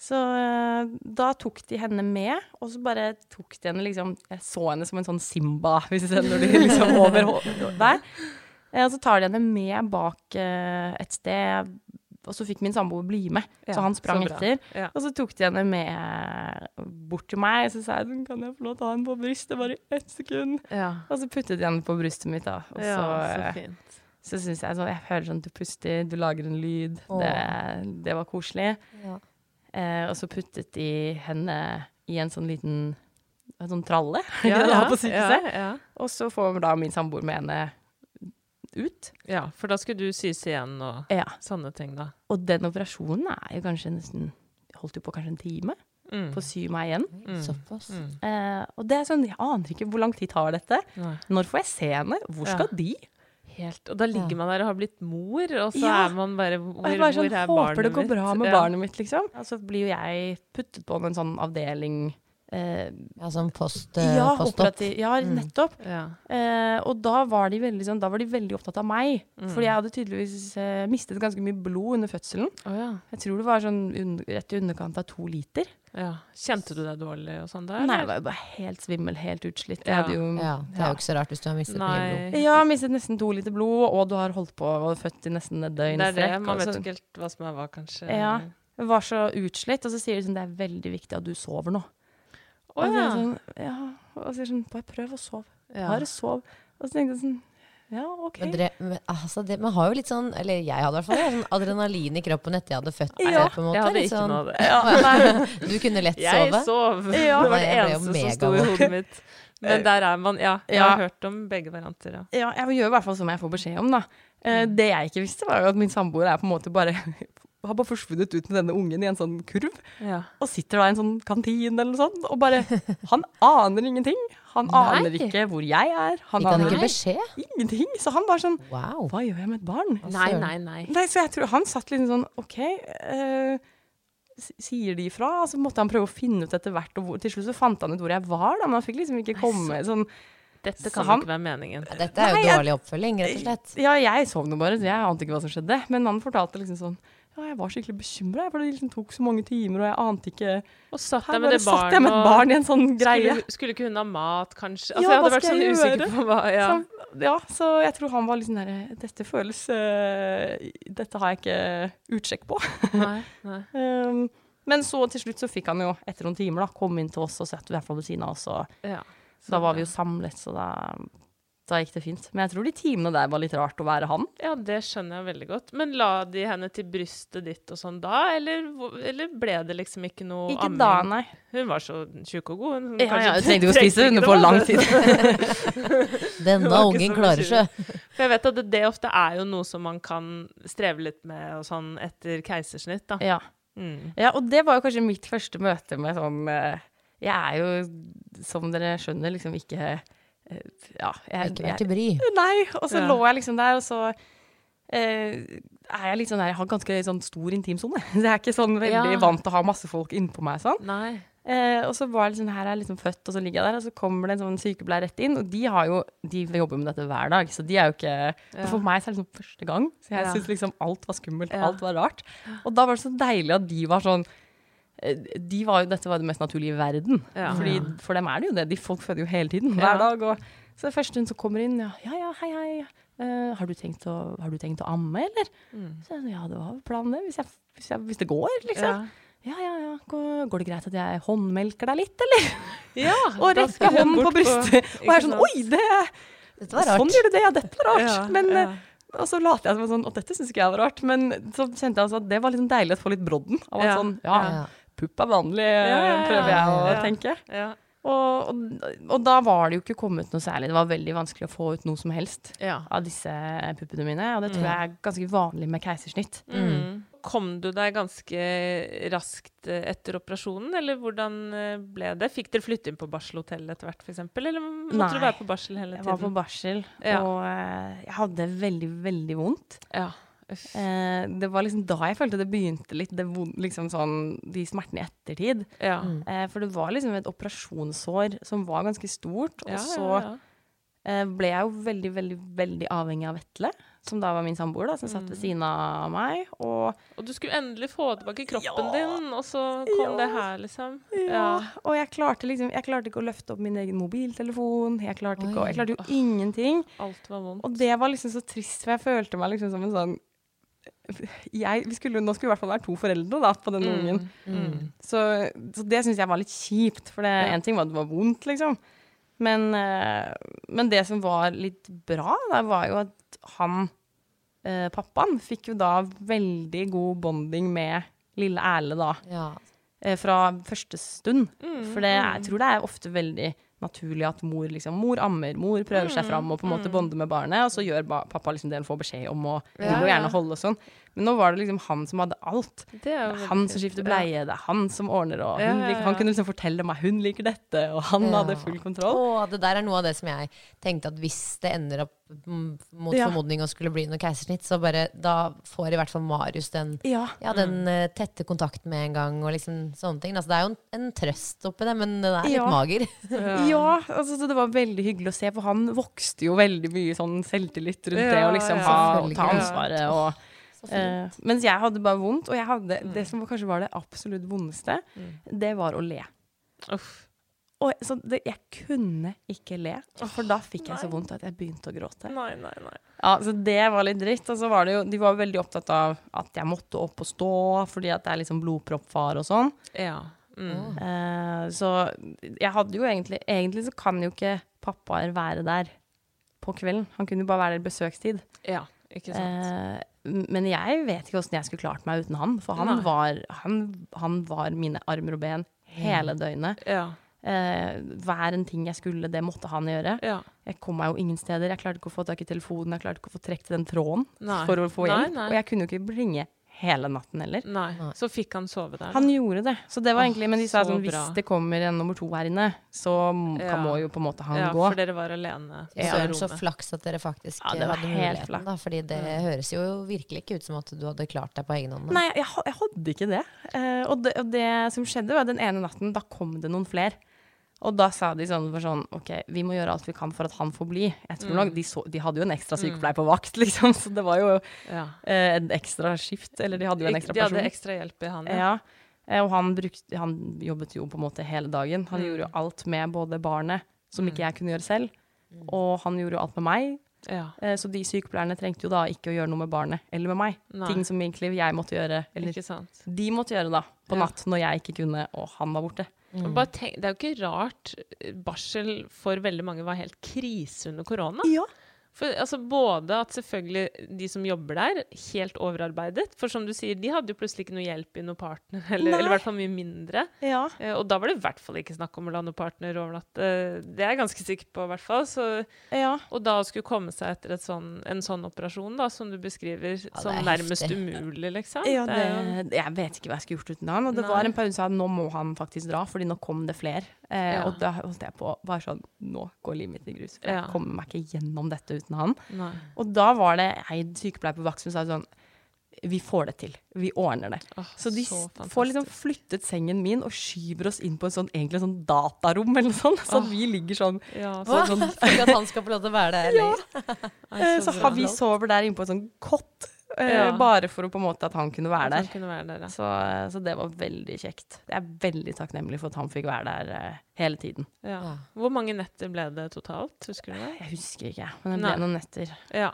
Så eh, da tok de henne med, og så bare tok de henne liksom Jeg så henne som en sånn Simba, hvis du ser når de liksom over der. Eh, Og så tar de henne med bak eh, et sted, og så fikk min samboer bli med. Ja, så han sprang så etter. Ja. Og så tok de henne med bort til meg, og så sa jeg kan jeg få lov til å ta henne på brystet bare i ett sekund? Ja. Og så puttet de henne på brystet mitt, da. Og ja, så, så eh, fint. så syns jeg sånn Jeg hører sånn at du puster, du lager en lyd. Det, det var koselig. Ja. Eh, og så puttet de henne i en sånn liten en sånn tralle Ja, ja, på sykehuset. ja, ja. Og så får da min samboer med henne ut. ja, for da skulle du sys igjen og Ja. sånne ting, da. Og den operasjonen er jo kanskje nesten Holdt jo på kanskje en time Mm. på å sy meg igjen. Mm. Såpass. Mm. Eh, og det er sånn, jeg aner ikke hvor lang tid tar dette. Nei. Når får jeg se henne? Hvor Ja. skal de? Helt. Og da ligger man der og har blitt mor, og så Ja. er man bare Hvor, Og jeg bare sånn, hvor er håper det går bra med Ja. barnet mitt, liksom. Og så blir jo jeg puttet på en sånn avdeling eh, Ja, som post, eh, Ja, postopp? Ja, Mm. nettopp. Ja. Eh, og da var, de veldig, sånn, da var de veldig opptatt av meg. Mm. Fordi jeg hadde tydeligvis eh, mistet ganske mye blod under fødselen. Oh, ja. Jeg tror det var sånn un rett i underkant av to liter. ja. Kjente du deg dårlig og sånn der? Nei, jeg var jo bare helt svimmel, helt utslitt. Ja. hadde jo Ja, det er jo ikke så rart hvis du har mistet mye blod. Nei. ja, mistet nesten to liter blod, og du har holdt på og født i nesten et døgn Det er det. Man vet ikke helt hva som er hva, kanskje. Ja. Jeg var så utslitt, og så sier de sånn det er veldig viktig at du sover nå. Og, er ja. jeg sånn, ja. og så sier sånn bare prøv å sove. Bare sov. Og så tenkte jeg sånn ja, OK. Men dere, men, altså, det, man har jo litt sånn, eller jeg hadde i hvert fall, sånn adrenalin i kroppen etter jeg hadde født. Ja, på en måte. Jeg hadde ikke sånn, noe av det. Ja. Du kunne lett Jeg sove. sov. Ja. Det var det jeg eneste som sto i hodet mitt. Men der er man, ja. Jeg Ja. har hørt om begge varianter, ja. Ja, jeg gjør i hvert fall som jeg får beskjed om, da. Eh, Mm. det jeg ikke visste, var jo at min samboer er på en måte bare har bare forsvunnet ut med denne ungen i en sånn kurv, ja. og sitter da i en sånn kantin eller noe sånt, og bare Han aner ingenting. Han Nei. aner ikke hvor jeg er. Han Fikk han aner ikke beskjed? ingenting. Så han var sånn Wow. Hva gjør jeg med et barn? Nei, nei, nei. Nei, så jeg tror han satt liksom sånn OK, Uh, sier de ifra? Og så måtte han prøve å finne ut etter hvert, og hvor, til slutt så fant han ut hvor jeg var, da, men han fikk liksom ikke komme sånn Dette kan han- ikke være meningen. Dette er jo Nei, dårlig oppfølging, rett og slett. Ja, jeg sov nå bare, så jeg ante ikke hva som skjedde. Men han fortalte liksom sånn Ja, jeg var skikkelig bekymra, for det liksom tok så mange timer, og jeg ante ikke Og satt jeg med satt jeg med et barn i en sånn greie. Skulle, skulle ikke hun ha mat, kanskje? Altså, Ja, jeg hadde vært sånn usikker på hva ja. Så, ja, så jeg tror han var litt sånn derre Dette føles uh, Dette har jeg ikke utsjekk på. Nei, nei. Um, men så til slutt så fikk han jo, etter noen timer, da, komme inn til oss og sette i hvert fall ved siden av oss. Og Ja. så da var vi jo samlet, så da, da gikk det fint. Men jeg tror de timene der var litt rart å være han. Ja, det skjønner jeg veldig godt. Men la de henne til brystet ditt og sånn da, eller, eller ble det liksom ikke noe Ikke amming? da, nei. Hun var så tjukk og god. Hun Ja, ja, hun trengte jo å spise under på for lang tid. Denne ungen klarer seg. For jeg vet at det, det ofte er jo noe som man kan streve litt med og sånn etter keisersnitt, da. Ja. Mm. ja, og det var jo kanskje mitt første møte med sånn eh, Jeg er jo, som dere skjønner, liksom ikke Ja. Jeg, Ikke vært til bry. Nei, og så Ja. lå jeg liksom der, og så eh, er jeg litt sånn der, jeg har ganske sånn stor intimsone. Så jeg er ikke sånn veldig Ja. vant til å ha masse folk innpå meg sånn. Nei. Eh, og så var jeg liksom, her er jeg liksom født, og så ligger jeg der, og så kommer det en sånn sykepleier rett inn, og de har jo, de jobber med dette hver dag, så de er jo ikke, Ja. for meg så er det liksom første gang, så jeg Ja. synes liksom alt var skummelt, Ja. alt var rart. Og da var det så deilig at de var sånn, de var jo, dette var det mest naturlige i verden, Ja. fordi for dem er det jo det, de folk føder jo hele tiden, hver dag, og så det første hun som kommer inn, ja, ja, ja hei, hei, Uh, har, du tenkt å, har du tenkt å amme, eller? Mm. Så jeg, sa, ja, det var planen det, hvis, jeg, hvis, jeg, hvis det går, liksom. Ja. Ja, ja, ja. Går, går det greit at jeg håndmelker deg litt, eller? ja, Og rekker hånden på brystet. brystet. Og jeg er sånn Oi, det Dette var rart. Sånn gjør du det, ja. Dette var rart. Ja, Men, ja. eh, Og så later jeg som sånn Og dette syns ikke jeg var rart. Men så kjente jeg altså at det var sånn deilig å få litt brodden. Av at Ja, sånn Ja, Ja. Pupp er vanlig, prøver jeg å tenke. Og, og, og da var det jo ikke kommet noe særlig. Det var veldig vanskelig å få ut noe som helst ja. av disse puppene mine. Og det tror jeg er ganske vanlig med keisersnitt. Mm. Kom du deg ganske raskt eh, etter operasjonen, eller hvordan eh, ble det? Fikk dere flytte inn på barselhotell etter hvert, f.eks., eller måtte Nei. du være på barsel hele tiden? Jeg var på barsel, Ja. og eh, jeg hadde veldig, veldig vondt. Ja. Eh, det var liksom da jeg følte det begynte litt, det vond, liksom sånn, de smertene i ettertid. Ja. Mm. Eh, for det var liksom et operasjonssår som var ganske stort. Ja, og så ja, ja. eh, ble jeg jo veldig, veldig, veldig avhengig av Vetle, som da var min samboer, da, som satt ved Mm. siden av meg. Og, Og du skulle endelig få tilbake kroppen Ja. din, og så kom Ja. det her, liksom. ja, og jeg klarte liksom Jeg klarte ikke å løfte opp min egen mobiltelefon. Jeg klarte, ikke, jeg klarte jo ingenting. Alt var vondt. Og det var liksom så trist, for jeg følte meg liksom som en sånn jeg, vi skulle, Nå skulle vi i hvert fall være to foreldre da, på denne ungen. Mm. Så, så det syns jeg var litt kjipt. For det Ja. en ting var at det var vondt, liksom. Men, eh, men det som var litt bra, da, var jo at han, eh, pappaen, fikk jo da veldig god bonding med lille Erle, da. Ja. eh, fra første stund. Mm, For det, jeg mm. tror det er ofte veldig naturlig at mor liksom Mor ammer, mor prøver seg fram og på en måte bonder med barnet, og så gjør ba pappa liksom det han får beskjed om, og vil jo gjerne holde og sånn. Men nå var det liksom han som hadde alt. Det er Det er han som skifter bleie, det er han som ordner, og Ja, hun ja, liker, ja. han kunne liksom fortelle meg hun liker dette, og han Ja. hadde full kontroll. Å, det der er noe av det som jeg tenkte at hvis det ender opp mot Ja. formodning å skulle bli noe keisersnitt, så bare da får i hvert fall Marius den, Ja. ja, den mm. tette kontakten med en gang, og liksom sånne ting. Altså, det er jo en, en trøst oppi det, men den er litt Ja. mager. Ja, altså, så det var veldig hyggelig å se, for han vokste jo veldig mye sånn selvtillit rundt det, og liksom ja. ha, ta ansvaret og. Eh, Mens jeg hadde bare vondt, og jeg hadde, det som kanskje var det absolutt vondeste, det var å le. Uff. Og, så det, jeg kunne ikke le, for da fikk jeg så vondt at jeg begynte å gråte. Nei, nei, nei. Ja, så det var litt dritt. Og så var det jo, de var veldig opptatt av at jeg måtte opp og stå, fordi at det er liksom blodproppfar og sånn. Ja. Mm. Uh, så jeg hadde jo egentlig Egentlig så kan jo ikke pappaer være der på kvelden. Han kunne jo bare være der i besøkstid. Ja, ikke sant. Eh, men jeg vet ikke åssen jeg skulle klart meg uten han. For han var, han, han var mine armer og ben hele døgnet. Ja. Eh, hver en ting jeg skulle, det måtte han gjøre. ja. Jeg kom meg jo ingen steder. Jeg klarte ikke å få tak i telefonen, jeg klarte ikke å få trukket den tråden Nei. for å få hjelp. Og jeg kunne jo ikke ringe hele natten heller. Nei. Så fikk han sove der. Han gjorde det. Så det var egentlig, Men de sa så sånn hvis det kommer en nummer to her inne, så Ja. kan må jo på en måte han ja, gå. for dere var alene Ja, Søren, så flaks at dere faktisk Ja, hadde muligheten, flaks. da. Fordi det høres jo virkelig ikke ut som at du hadde klart deg på egen hånd. Nei, jeg, jeg hadde ikke det. Uh, og det. Og det som skjedde, var den ene natten, da kom det noen fler. Og da sa de sånn, for sånn OK, vi må gjøre alt vi kan for at han får bli. Jeg tror nok, de, så, de hadde jo en ekstra sykepleier på vakt, liksom, så det var jo Ja. eh, en ekstra skift. Eller de hadde jo en ekstra person. De hadde ekstra hjelp i han. Ja. Eh, Og han, brukte, han jobbet jo på en måte hele dagen. Han Mm. gjorde jo alt med både barnet, som ikke jeg kunne gjøre selv, og han gjorde jo alt med meg. Ja. Eh, Så de sykepleierne trengte jo da ikke å gjøre noe med barnet eller med meg. Nei. Ting som egentlig jeg måtte gjøre, eller de måtte gjøre da, på Ja. natt når jeg ikke kunne, og han var borte. Bare tenk, det er jo ikke rart eh, barsel for veldig mange var helt krise under korona. Ja. For altså Både at selvfølgelig de som jobber der, helt overarbeidet. For som du sier, de hadde jo plutselig ikke noe hjelp i noen partner, eller, eller i hvert fall mye mindre. Ja. Eh, og da var det i hvert fall ikke snakk om å la noen partner overnatte. Det er jeg ganske sikker på, i hvert fall. Så, ja. og da å skulle komme seg etter et sånn, en sånn operasjon, da, som du beskriver, ja, som nærmest heftig. umulig, liksom. Ja, Det det, jeg vet ikke hva jeg skulle gjort uten han. Og det Nei. var en periode som sa nå må han faktisk dra, fordi nå kom det flere. Eh. Og da holdt jeg på bare sånn Nå går livet mitt i grus. For jeg kommer meg ikke gjennom dette uten han. Nei. Og da var det ei sykepleier på vakt som sa sånn Vi får det til. Vi ordner det. Oh, Så de så får liksom flyttet sengen min og skyver oss inn på en sånn, egentlig sånn datarom eller sånn. Så at vi ligger sånn Ja, så, sånn. at han skal få lov til å være der lenger. Nei, eh, så Så vi sover der inne på en sånn kott. Eh, Ja. Bare for å på en måte at han kunne være der. kunne være der, ja. Så, så det var veldig kjekt. Jeg er veldig takknemlig for at han fikk være der eh, hele tiden. Ja. Ja. Hvor mange netter ble det totalt? Husker du det? Jeg husker ikke, men det ble Nei. noen netter. Ja.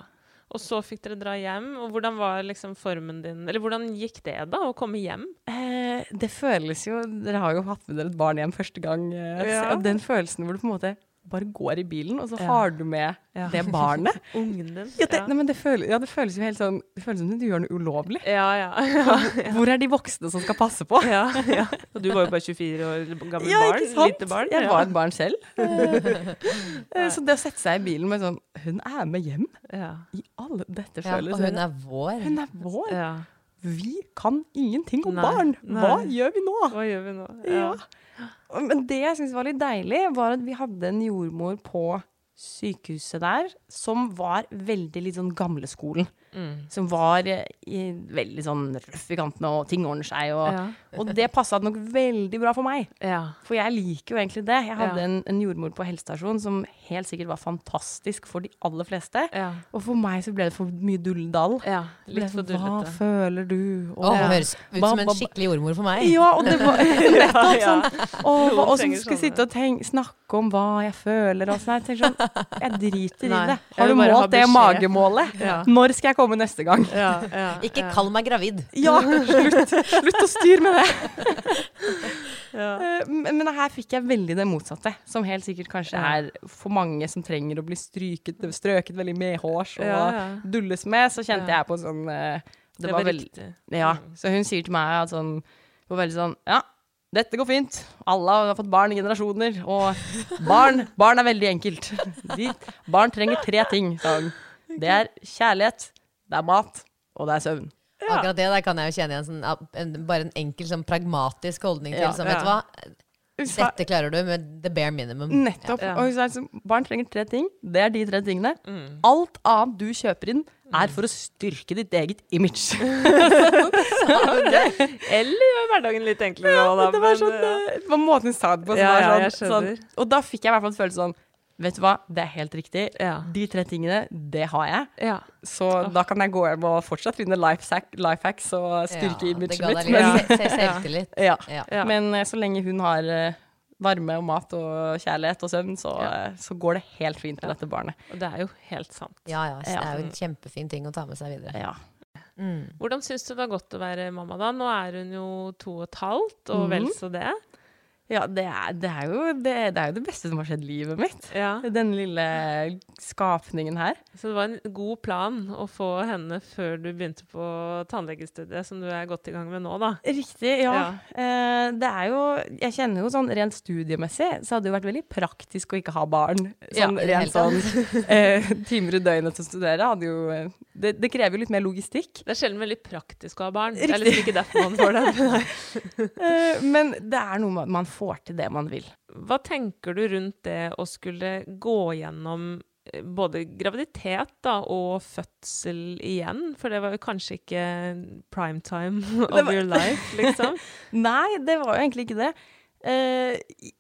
Og så fikk dere dra hjem. Og hvordan var liksom formen din Eller hvordan gikk det, da, å komme hjem? Eh, det føles jo Dere har jo hatt med dere et barn hjem første gang. Eh, Ja. og den følelsen hvor du på en måte bare går i bilen, og så Ja. har du med Ja. det barnet. Ungen din? Ja, det, Nei, men det, føles, ja, det føles jo helt sånn Det føles som du gjør noe ulovlig. ja, ja. ja. Hvor er de voksne som skal passe på? ja, ja. Og du var jo bare 24 år gammel Ja, barn. ikke sant? Lite barn. Jeg var et barn selv. Eh, så det å sette seg i bilen med sånn Hun er med hjem. ja. I alle Dette Ja, føles og hun er vår. Hun er vår. ja. Vi kan ingenting om Nei, barn. Hva nei. gjør vi nå? Hva gjør vi nå? Ja. Men det jeg syns var litt deilig, var at vi hadde en jordmor på sykehuset der som var veldig litt sånn gamleskolen. Mm. Som var i, veldig sånn røff i kantene, og ting ordner seg. Og, Ja. og det passa nok veldig bra for meg. ja. For jeg liker jo egentlig det. Jeg hadde Ja. en, en jordmor på helsestasjonen som helt sikkert var fantastisk for de aller fleste. Ja. Og for meg så ble det for mye dulledall. ja. Litt for dullete. Hva føler du? Og, oh, det høres ut som en skikkelig jordmor for meg. Ja, og det var nettopp sånn. Og, og som skulle sitte og tenk, snakke om hva jeg føler og sånn. Jeg tenker sånn, jeg driter Nei, i det. Har du målt det magemålet? Ja. Når skal jeg komme neste gang? Ja, ja, Ikke ja. kall meg gravid. Ja, slutt, slutt å styre med det. Ja. Eh, Men, men her fikk jeg veldig det motsatte, som helt sikkert kanskje er for mange som trenger å bli stryket, strøket veldig medhårs og Ja, ja. dulles med, så kjente jeg på sånn eh, Det, var, riktig. Ja, Mm. så hun sier til meg at sånn Hun var veldig sånn Ja, dette går fint. Alle har fått barn i generasjoner. Og barn, barn er veldig enkelt. De, barn trenger tre ting, sa hun. Det er kjærlighet, det er mat, og det er søvn. Akkurat det der kan jeg jo kjenne igjen. Sånn, en, bare en enkel, sånn pragmatisk holdning til. Ja, som, vet du ja. hva? Dette klarer du med the bare minimum. Nettopp. Ja. Og liksom, barn trenger tre ting. Det er de tre tingene. Mm. Alt annet du kjøper inn, er for å styrke ditt eget image. Eller gjør hverdagen litt enklere Ja, da. det var sånn, eh, eh, måten hun sa det på. Ja, ja, sånn, jeg sånn. Og da fikk jeg i hvert fall en følelse sånn Vet du hva, det er helt riktig. Ja. De tre tingene, det har jeg. ja. Så da kan jeg gå hjem og fortsatt finne life, life hacks og styrke Ja, imaget mitt. Men, se- se- selvtillit. ja. Ja. Ja. men eh, så lenge hun har eh, varme og mat og kjærlighet og søvn, så, ja. så går det helt fint med dette barnet. Og det er jo helt sant. Ja, ja, så Ja. Det er jo en kjempefin ting å ta med seg videre. Ja. Mm. Hvordan syns du det var godt å være mamma da? Nå er hun jo to og et halvt, og vel Mhm. så det. Ja, det er, det, er jo, det, det er jo det beste som har skjedd i livet mitt. Ja. Den lille skapningen her. Så det var en god plan å få henne før du begynte på tannlegestudiet, som du er godt i gang med nå, da. Riktig, ja. Ja. Eh, det er jo Jeg kjenner jo sånn rent studiemessig så hadde det jo vært veldig praktisk å ikke ha barn. Sånn ja, rent sånn eh, timer i døgnet til å studere hadde jo det, det krever jo litt mer logistikk. Det er sjelden veldig praktisk å ha barn. Riktig. Det er liksom ikke derfor man får det. Eh, men det er noe man får til det man vil. Hva tenker du rundt det å skulle gå gjennom eh, både graviditet da, og fødsel igjen? For det var jo kanskje ikke prime time of var- your life, liksom. Nei, det var jo egentlig ikke det. Uh,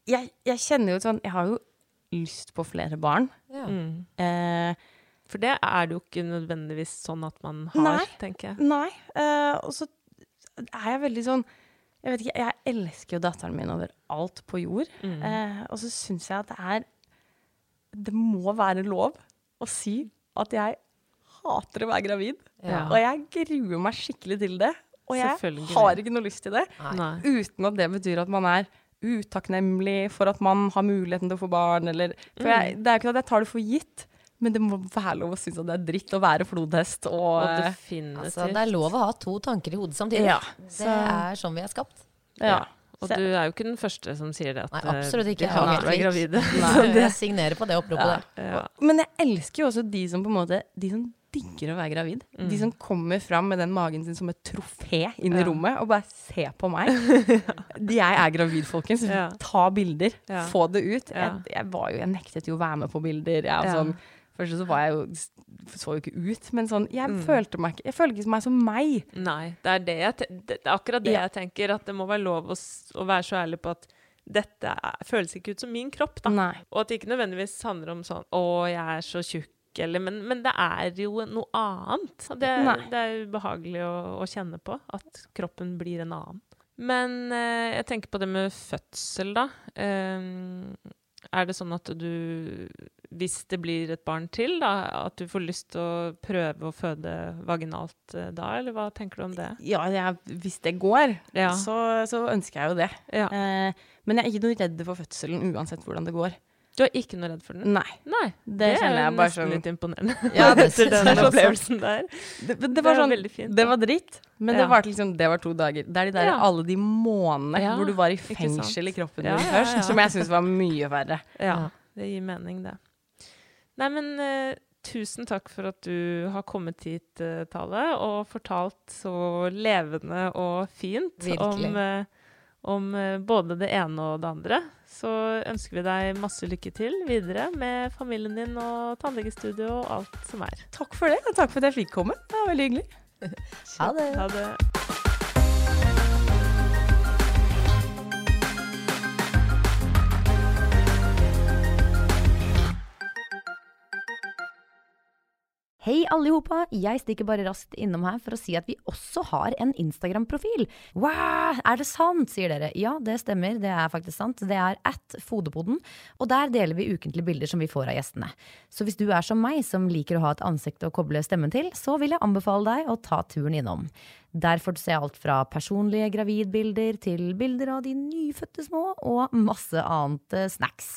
jeg, jeg kjenner jo sånn Jeg har jo lyst på flere barn. Ja. Mm. Uh, For det er det jo ikke nødvendigvis sånn at man har, Nei. tenker jeg. Nei. Uh, og så er jeg veldig sånn Jeg vet ikke, jeg elsker jo datteren min over alt på jord. Mm. Eh, og så syns jeg at det er Det må være lov å si at jeg hater å være gravid. Ja. Og jeg gruer meg skikkelig til det. Og jeg har ikke noe lyst til det. Nei. Uten at det betyr at man er utakknemlig for at man har muligheten til å få barn, eller For jeg, Mm. det er jo ikke at jeg tar det for gitt, men det må være lov å synes at det er dritt å være flodhest og, Og eh. Altså, det er lov å ha to tanker i hodet samtidig. Ja, Det er sånn vi er skapt. ja. Og Så- du er jo ikke den første som sier det. At Nei, absolutt eh, ikke. Ja, Jeg er gravide. Så jeg signerer på det oppropet ja, Ja. Men jeg elsker jo også de som på en måte De som digger å være gravid. De som kommer fram med den magen sin som et trofé inn i Mm. Ja. rommet og bare se på meg. De jeg er gravid, folkens. Ja. Ta bilder. Ja. Få det ut. Ja. Jeg, jeg, var jo, jeg nektet jo å være med på bilder. Jeg, sånn, først så var jeg jo så jo ikke ut, men sånn Jeg Mm. følte meg ikke Jeg følte ikke meg som meg. Nei, det er, det jeg det, det er akkurat det Ja. jeg tenker. At det må være lov å, å være så ærlig på at dette er, føles ikke ut som min kropp. da. Nei. Og at det ikke nødvendigvis handler om sånn 'Å, jeg er så tjukk', eller Men, men det er jo noe annet. Det, det er ubehagelig å, å kjenne på. At kroppen blir en annen. Men eh, jeg tenker på det med fødsel, da. Eh, er det sånn at du, hvis det blir et barn til, da, at du får lyst til å prøve å føde vaginalt eh, da, eller hva tenker du om det? Ja, jeg, hvis det går, Ja. så, så ønsker jeg jo det. Ja. Eh, men jeg er ikke noe redd for fødselen uansett hvordan det går. Du er ikke noe redd for den? Nei. Nei. Det jeg er bare nesten sånn- litt imponerende. Ja, det Etter den opplevelsen der. Det, det, Det var sånn fint, Det var dritt, men Ja. det, var liksom, det var to dager. Det er de der, Ja. alle de månedene Ja, hvor du var i fengsel i kroppen din først, som jeg syns var mye verre. Ja, det gir mening, det. Nei, men uh, tusen takk for at du har kommet hit, uh, Tale, og fortalt så levende og fint Virkelig. om, uh, om både det ene og det andre. Så ønsker vi deg masse lykke til videre med familien din og tannlegestudio og alt som er. Takk for det, og takk for at jeg fikk komme. Det var veldig hyggelig. Ha det. Ha det. Hei alle hopa, jeg stikker bare raskt innom her for å si at vi også har en Instagram-profil. Wow, er det sant, sier dere. Ja, det stemmer, det er faktisk sant. Det er at Fodepoden, og der deler vi ukentlige bilder som vi får av gjestene. Så hvis du er som meg, som liker å ha et ansikt å koble stemmen til, så vil jeg anbefale deg å ta turen innom. Der får du se alt fra personlige gravidbilder til bilder av de nyfødte små, og masse annet eh, snacks.